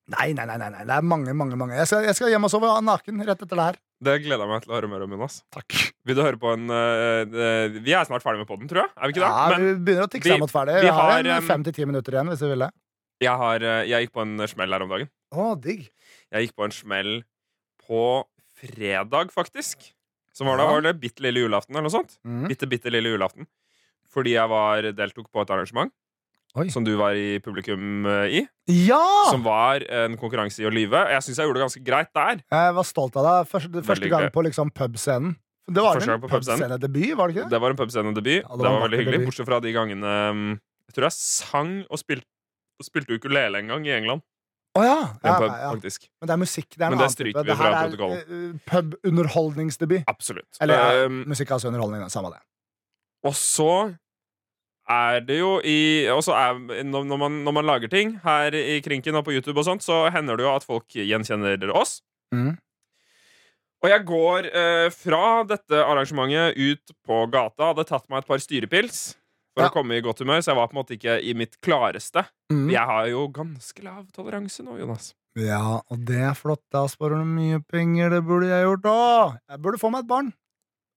Speaker 3: Nei, nei, nei, nei, det er mange, mange. mange Jeg skal, jeg skal hjem og sove naken rett etter det her.
Speaker 4: Det gleder jeg meg til å høre mer om. Jonas
Speaker 3: Takk.
Speaker 4: Vil du høre på en eh, Vi er snart ferdig med podden, tror jeg. Er vi ikke det?
Speaker 3: Ja,
Speaker 4: Men
Speaker 3: vi begynner å tikse
Speaker 4: vi-
Speaker 3: mot ferdig.
Speaker 4: vi
Speaker 3: Vi har
Speaker 4: har,
Speaker 3: fem til ti minutter igjen, hvis du vil det.
Speaker 4: jeg, har, jeg gikk på en smell her om dagen.
Speaker 3: Å, digg.
Speaker 4: Jeg gikk på en smell på fredag, faktisk. Som var da
Speaker 3: Ja.
Speaker 4: var det bitte lille julaften eller noe sånt.
Speaker 3: Mm.
Speaker 4: Bitte, bitte lille julaften. Fordi jeg var, deltok på et arrangement
Speaker 3: Oi.
Speaker 4: som du var i publikum eh, i.
Speaker 3: Ja!
Speaker 4: Som var en konkurranse i å lyve. Jeg syns jeg gjorde det ganske greit der.
Speaker 3: Jeg var stolt av deg første, første gang på liksom pubscenen. Det var en pubscenedebut, var det ikke det?
Speaker 4: Det var en pubscenedebut.
Speaker 3: Ja, det
Speaker 4: det,
Speaker 3: var en
Speaker 4: var veldig hyggelig.
Speaker 3: debut.
Speaker 4: Bortsett fra de gangene um, Jeg tror jeg sang og spilte, og spilte ukulele en gang i England.
Speaker 3: Å ja. Ja,
Speaker 4: pub,
Speaker 3: ja.
Speaker 4: faktisk.
Speaker 3: Men det er musikk. Det er
Speaker 4: Men det stryker vi fra protokollen.
Speaker 3: eh, pubunderholdningsdebut.
Speaker 4: Absolutt.
Speaker 3: Eller
Speaker 4: Um,
Speaker 3: musikk altså underholdning. Samme det.
Speaker 4: og så er det jo i er når, man, når man lager ting her i Krinken og på YouTube og sånt, så hender det jo at folk gjenkjenner oss.
Speaker 3: Mm.
Speaker 4: Og jeg går eh, fra dette arrangementet ut på gata. Hadde tatt meg et par styrepils for
Speaker 3: Ja.
Speaker 4: å komme i godt humør, så jeg var på en måte ikke i mitt klareste.
Speaker 3: Mm.
Speaker 4: Jeg har jo ganske lav toleranse nå, Jonas.
Speaker 3: Ja, og det er flott. Da sparer du mye penger. Det burde jeg gjort òg. Jeg burde få meg et barn.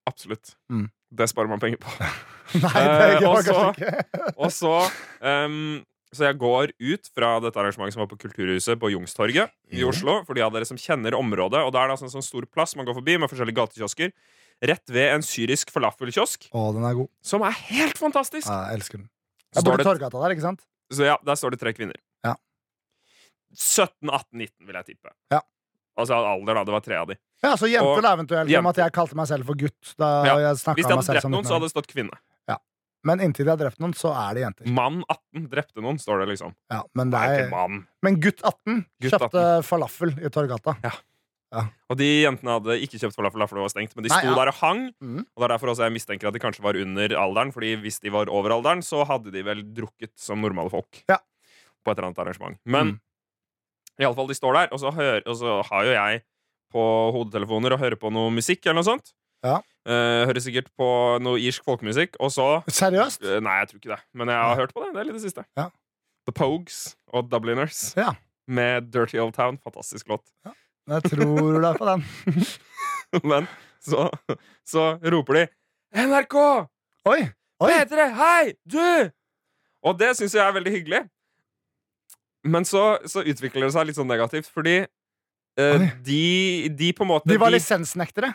Speaker 4: Absolutt.
Speaker 3: Mm.
Speaker 4: Det sparer man penger på. (laughs)
Speaker 3: Nei, det
Speaker 4: Eh,
Speaker 3: gjør man kanskje ikke. (laughs)
Speaker 4: Og så um, Så jeg går ut fra dette arrangementet som var på Kulturhuset på Jungstorget i. Oslo. For de av dere som kjenner området. Og da er det altså en sånn stor plass man går forbi med forskjellige gatekiosker. Rett ved en syrisk falafelkiosk,
Speaker 3: Å, den er god.
Speaker 4: som er helt fantastisk.
Speaker 3: Ja, jeg elsker den. Jeg bor i Torgata der, ikke sant?
Speaker 4: så ja, der står det tre kvinner.
Speaker 3: Ja.
Speaker 4: 17, 18, 19, vil jeg tippe.
Speaker 3: Ja.
Speaker 4: Altså alder, da. Det var tre av de.
Speaker 3: Ja, så jenter,
Speaker 4: Og-
Speaker 3: eventuelt. jente. at jeg kalte meg selv for gutt. Da
Speaker 4: Ja.
Speaker 3: jeg
Speaker 4: Hvis de hadde drept noen, så hadde det stått kvinne. Ja.
Speaker 3: Men inntil de har drept noen, så er det jenter.
Speaker 4: Mann 18 drepte noen, står det liksom.
Speaker 3: Ja, men, det
Speaker 4: Det er
Speaker 3: er,
Speaker 4: ikke mann.
Speaker 3: men gutt 18
Speaker 4: Gutt
Speaker 3: kjøpte falafel i Torgata.
Speaker 4: Og de jentene hadde ikke kjøpt falafel, for det var stengt. Men de
Speaker 3: Nei,
Speaker 4: sto
Speaker 3: ja.
Speaker 4: der og hang.
Speaker 3: Mm.
Speaker 4: Og det er derfor også jeg mistenker at de kanskje var under alderen. Fordi hvis de var over alderen, så hadde de vel drukket som normale folk.
Speaker 3: Ja.
Speaker 4: På et eller annet arrangement. Men
Speaker 3: Mm.
Speaker 4: i alle fall, de står der, og så, hører, og så har jo jeg på hodetelefoner og hører på noe musikk eller noe sånt.
Speaker 3: Ja.
Speaker 4: Uh, hører sikkert på noe irsk folkemusikk, og så
Speaker 3: Seriøst?
Speaker 4: Uh, Nei, jeg tror ikke det. Men jeg har hørt på det Det er litt det siste.
Speaker 3: Ja.
Speaker 4: The Pogues og Dubliners
Speaker 3: Ja.
Speaker 4: med Dirty Old Town. Fantastisk låt.
Speaker 3: Jeg tror det er på den. (laughs)
Speaker 4: Men så, så roper de NRK!
Speaker 3: Oi! Oi.
Speaker 4: P3, hei! Du! Og det syns jeg er veldig hyggelig. Men så, så utvikler det seg litt sånn negativt, fordi eh, de, de på en måte
Speaker 3: De var
Speaker 4: de-
Speaker 3: lisensnektere.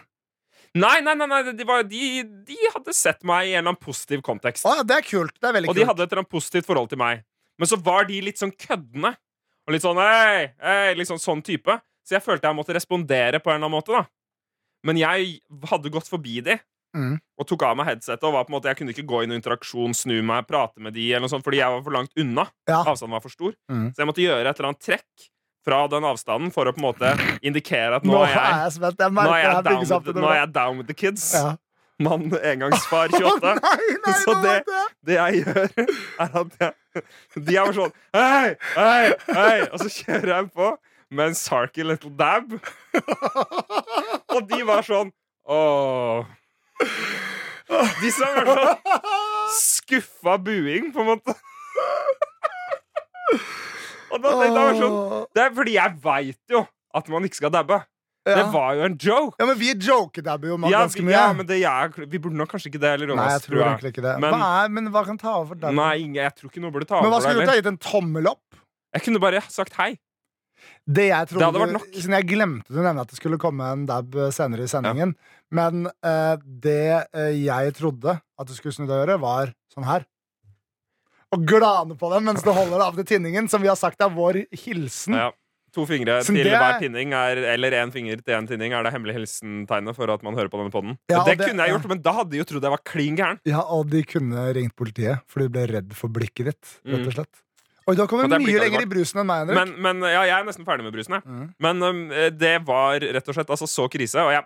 Speaker 4: Nei, nei, nei, nei de, var, de, de hadde sett meg i en eller annen positiv kontekst.
Speaker 3: Å, ja, det er kult. Det er veldig
Speaker 4: Og de hadde et eller annet positivt forhold til meg. Men så var de litt sånn køddende. Og litt sånn hei, hei, sånn, sånn type. Så jeg følte jeg måtte respondere på en eller annen måte. da Men jeg hadde gått forbi de
Speaker 3: Mm.
Speaker 4: og tok av meg headsetet. Og var på en måte, Jeg kunne ikke gå i noen interaksjon, snu meg, prate med de, eller noe sånt, fordi jeg var for langt unna.
Speaker 3: Ja.
Speaker 4: Avstanden var for stor.
Speaker 3: Mm.
Speaker 4: Så jeg måtte gjøre et eller annet trekk fra den avstanden for å på en måte indikere at nå,
Speaker 3: Nå
Speaker 4: er jeg,
Speaker 3: jeg spent. Jeg
Speaker 4: nå er jeg, down, with, nå er jeg down with the kids.
Speaker 3: Ja.
Speaker 4: Mann engangsfar 28. (laughs)
Speaker 3: Å, nei, nei, (laughs)
Speaker 4: Så det-. Det jeg gjør, er at jeg (laughs) De er bare sånn Hei, hei, hei Og så kjører jeg på med en sarky little dab. (laughs) Og de var sånn Åh. De som var sånn skuffa buing, på en måte. (laughs) Og da tenkte jeg sånn Det er fordi jeg veit jo at man ikke skal dabbe. Det var jo en joke!
Speaker 3: Ja, men vi jokedabber jo
Speaker 4: Ja,
Speaker 3: ganske mye.
Speaker 4: ja, men det jeg, vi burde nok kanskje ikke det Eller,
Speaker 3: Nei, jeg tror egentlig ikke det.
Speaker 4: Men-
Speaker 3: hva, er, men hva kan ta over for deg?
Speaker 4: Nei, jeg tror ikke noe burde ta over
Speaker 3: men hva skulle du gjort? Gitt en tommel opp?
Speaker 4: Jeg kunne bare sagt hei.
Speaker 3: Det jeg trodde,
Speaker 4: Det hadde vært nok.
Speaker 3: Jeg glemte å nevne at det skulle komme en dab senere i sendingen. Men uh, det uh, jeg trodde at du skulle snu deg og gjøre, var sånn her. Og glane på dem mens du holder av til tinningen, som vi har sagt er vår hilsen.
Speaker 4: Ja. To fingre
Speaker 3: Så
Speaker 4: til
Speaker 3: det-
Speaker 4: hver tinning, er, eller én finger til én tinning, er det hemmelige hilsentegnet for at man hører på denne podden.
Speaker 3: Ja,
Speaker 4: det,
Speaker 3: det-
Speaker 4: kunne jeg gjort, men da hadde de jo trodd jeg var klin gæren.
Speaker 3: Ja, og de kunne ringt politiet, for de ble redd for blikket ditt. Rett
Speaker 4: Mm.
Speaker 3: og slett Oi, da har kommet mye lenger i brusen enn meg, Henrik.
Speaker 4: Men, men ja, jeg er nesten ferdig med brusen, jeg.
Speaker 3: Mm.
Speaker 4: Men um, det var rett og slett altså, så krise, og jeg,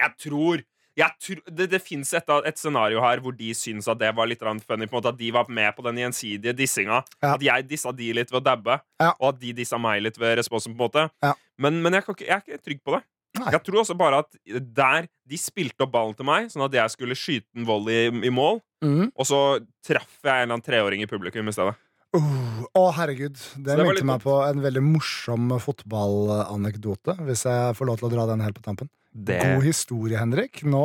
Speaker 4: jeg tror jeg tror, det det fins et, et scenario her hvor de syns at det var litt funny. Måte At de var med på den gjensidige dissinga.
Speaker 3: Ja.
Speaker 4: At jeg dissa de litt ved å dabbe,
Speaker 3: Ja.
Speaker 4: og at de dissa meg litt ved responsen. på en måte
Speaker 3: Ja.
Speaker 4: Men, men jeg, kan ikke, jeg er ikke trygg på det.
Speaker 3: Nei.
Speaker 4: Jeg tror også bare at der de spilte opp ballen til meg, sånn at jeg skulle skyte en volley i, i mål,
Speaker 3: Mm.
Speaker 4: og så traff jeg en eller annen treåring i publikum i stedet.
Speaker 3: Å, herregud. Det,
Speaker 4: det
Speaker 3: minte meg på en veldig morsom fotballanekdote, hvis jeg får lov til å dra den helt på tampen.
Speaker 4: Det
Speaker 3: God historie, Henrik. Nå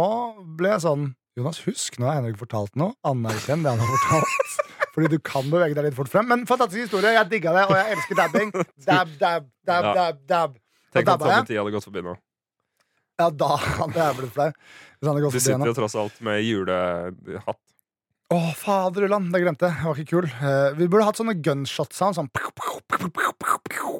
Speaker 3: ble jeg sånn Jonas, husk, nå har Henrik fortalt noe. Anerkjenn det han har fortalt. (laughs) Fordi du kan bevege deg litt fort frem. Men fantastisk historie. Jeg digga det, og jeg elsker dabbing. Dab, dab, dab, dab, dab.
Speaker 4: Tenk at
Speaker 3: jeg.
Speaker 4: Tommy hadde gått forbi nå.
Speaker 3: Ja, da hadde jeg blitt flau.
Speaker 4: Du sitter jo tross alt med julehatt.
Speaker 3: Å, faderullan, det glemte jeg. Det var ikke kul. Uh, vi burde hatt sånne gunshot sound. Sånn.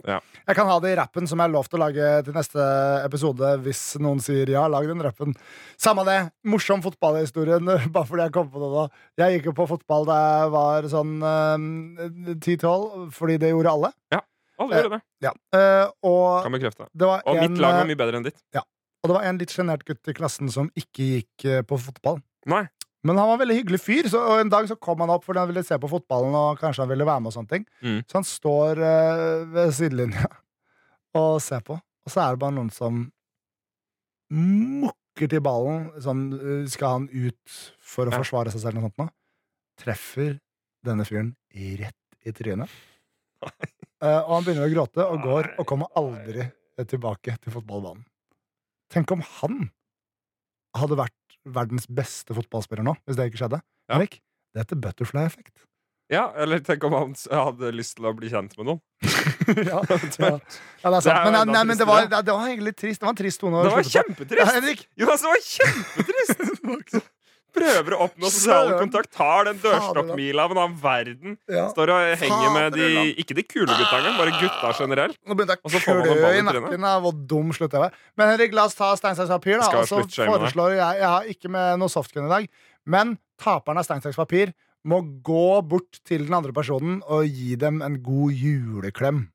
Speaker 4: Ja.
Speaker 3: Jeg kan ha det i rappen som jeg har lovt å lage til neste episode, hvis noen sier ja, lag den rappen. Samme det. Morsom fotballhistorie. (laughs) bare fordi jeg kom på det nå. Jeg gikk jo på fotball da jeg var sånn uh, 10-12, fordi det gjorde alle.
Speaker 4: Ja, Alle gjorde det.
Speaker 3: Ja. Eh, og
Speaker 4: Kan bekrefte.
Speaker 3: det var
Speaker 4: Og
Speaker 3: en,
Speaker 4: mitt lag
Speaker 3: eh,
Speaker 4: var mye bedre enn ditt.
Speaker 3: og det var en litt sjenert gutt i klassen som ikke gikk eh, på fotball.
Speaker 4: Nei.
Speaker 3: Men han var en veldig hyggelig fyr, så og en dag så kom han opp fordi han ville se på fotballen. Og kanskje han ville være med og sånne ting
Speaker 4: Mm.
Speaker 3: Så han står eh, ved sidelinja og ser på, og så er det bare noen som mukker til ballen. Sånn, eh, skal han ut for å
Speaker 4: Ja.
Speaker 3: forsvare seg selv? eller Noe sånt, nå? Treffer denne fyren rett i trynet. (laughs) Eh, og han begynner å gråte og går og kommer aldri tilbake til fotballbanen. Tenk om han hadde vært verdens beste fotballspiller nå, hvis det ikke skjedde.
Speaker 4: Ja.
Speaker 3: Erik, det heter butterfly-effekt.
Speaker 4: Ja, eller tenk om han hadde lyst til å bli kjent med noen. (laughs)
Speaker 3: ja, (laughs) ja. ja, det er sant. Men, nei, nei, men det, var, det var egentlig litt trist. Det var en trist tone.
Speaker 4: Det var kjempetrist!
Speaker 3: Henrik,
Speaker 4: Jonas, det var kjempetrist! (laughs) Prøver å oppnå sosial kontakt, tar den dørstokkmila av en annen verden. Står og henger med de Ikke de kule gutta engang, bare gutta generelt.
Speaker 3: Nå begynte jeg å klø i nakken av hvor dum slutter jeg med. Men Henrik, la oss ta stein, saks, papir. Da. Og så foreslår jeg Jeg har ikke med noe softgun i dag, men taperen av stein, saks, papir må gå bort til den andre personen og gi dem en god juleklem.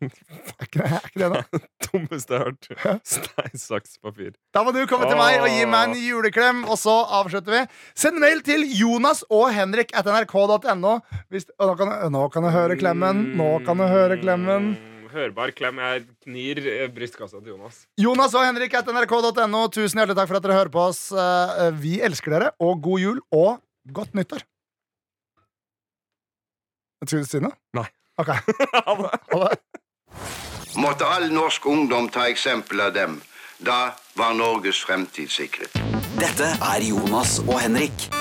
Speaker 3: Er ikke det, er ikke det da? (laughs)
Speaker 4: Dummeste jeg har hørt. Stein, saks, papir.
Speaker 3: Da må du komme til meg og gi meg en juleklem, og så avslutter vi. Send mail til Jonas og Henrik at nrk.no. Nå, kan nå kan du høre klemmen. Nå kan du høre klemmen.
Speaker 4: Mm, Hørbar klem. Jeg knir eh, brystkassa til Jonas.
Speaker 3: Jonas og Henrik at nrk.no. Tusen hjertelig takk for at dere hører på oss. Eh, Vi elsker dere, og god jul og godt nyttår. Skulle du si noe?
Speaker 4: Nei.
Speaker 3: Ok. (laughs) Ha det.
Speaker 5: Måtte all norsk ungdom ta eksempel av dem. Da var Norges fremtid sikret.
Speaker 1: Dette er Jonas og Henrik.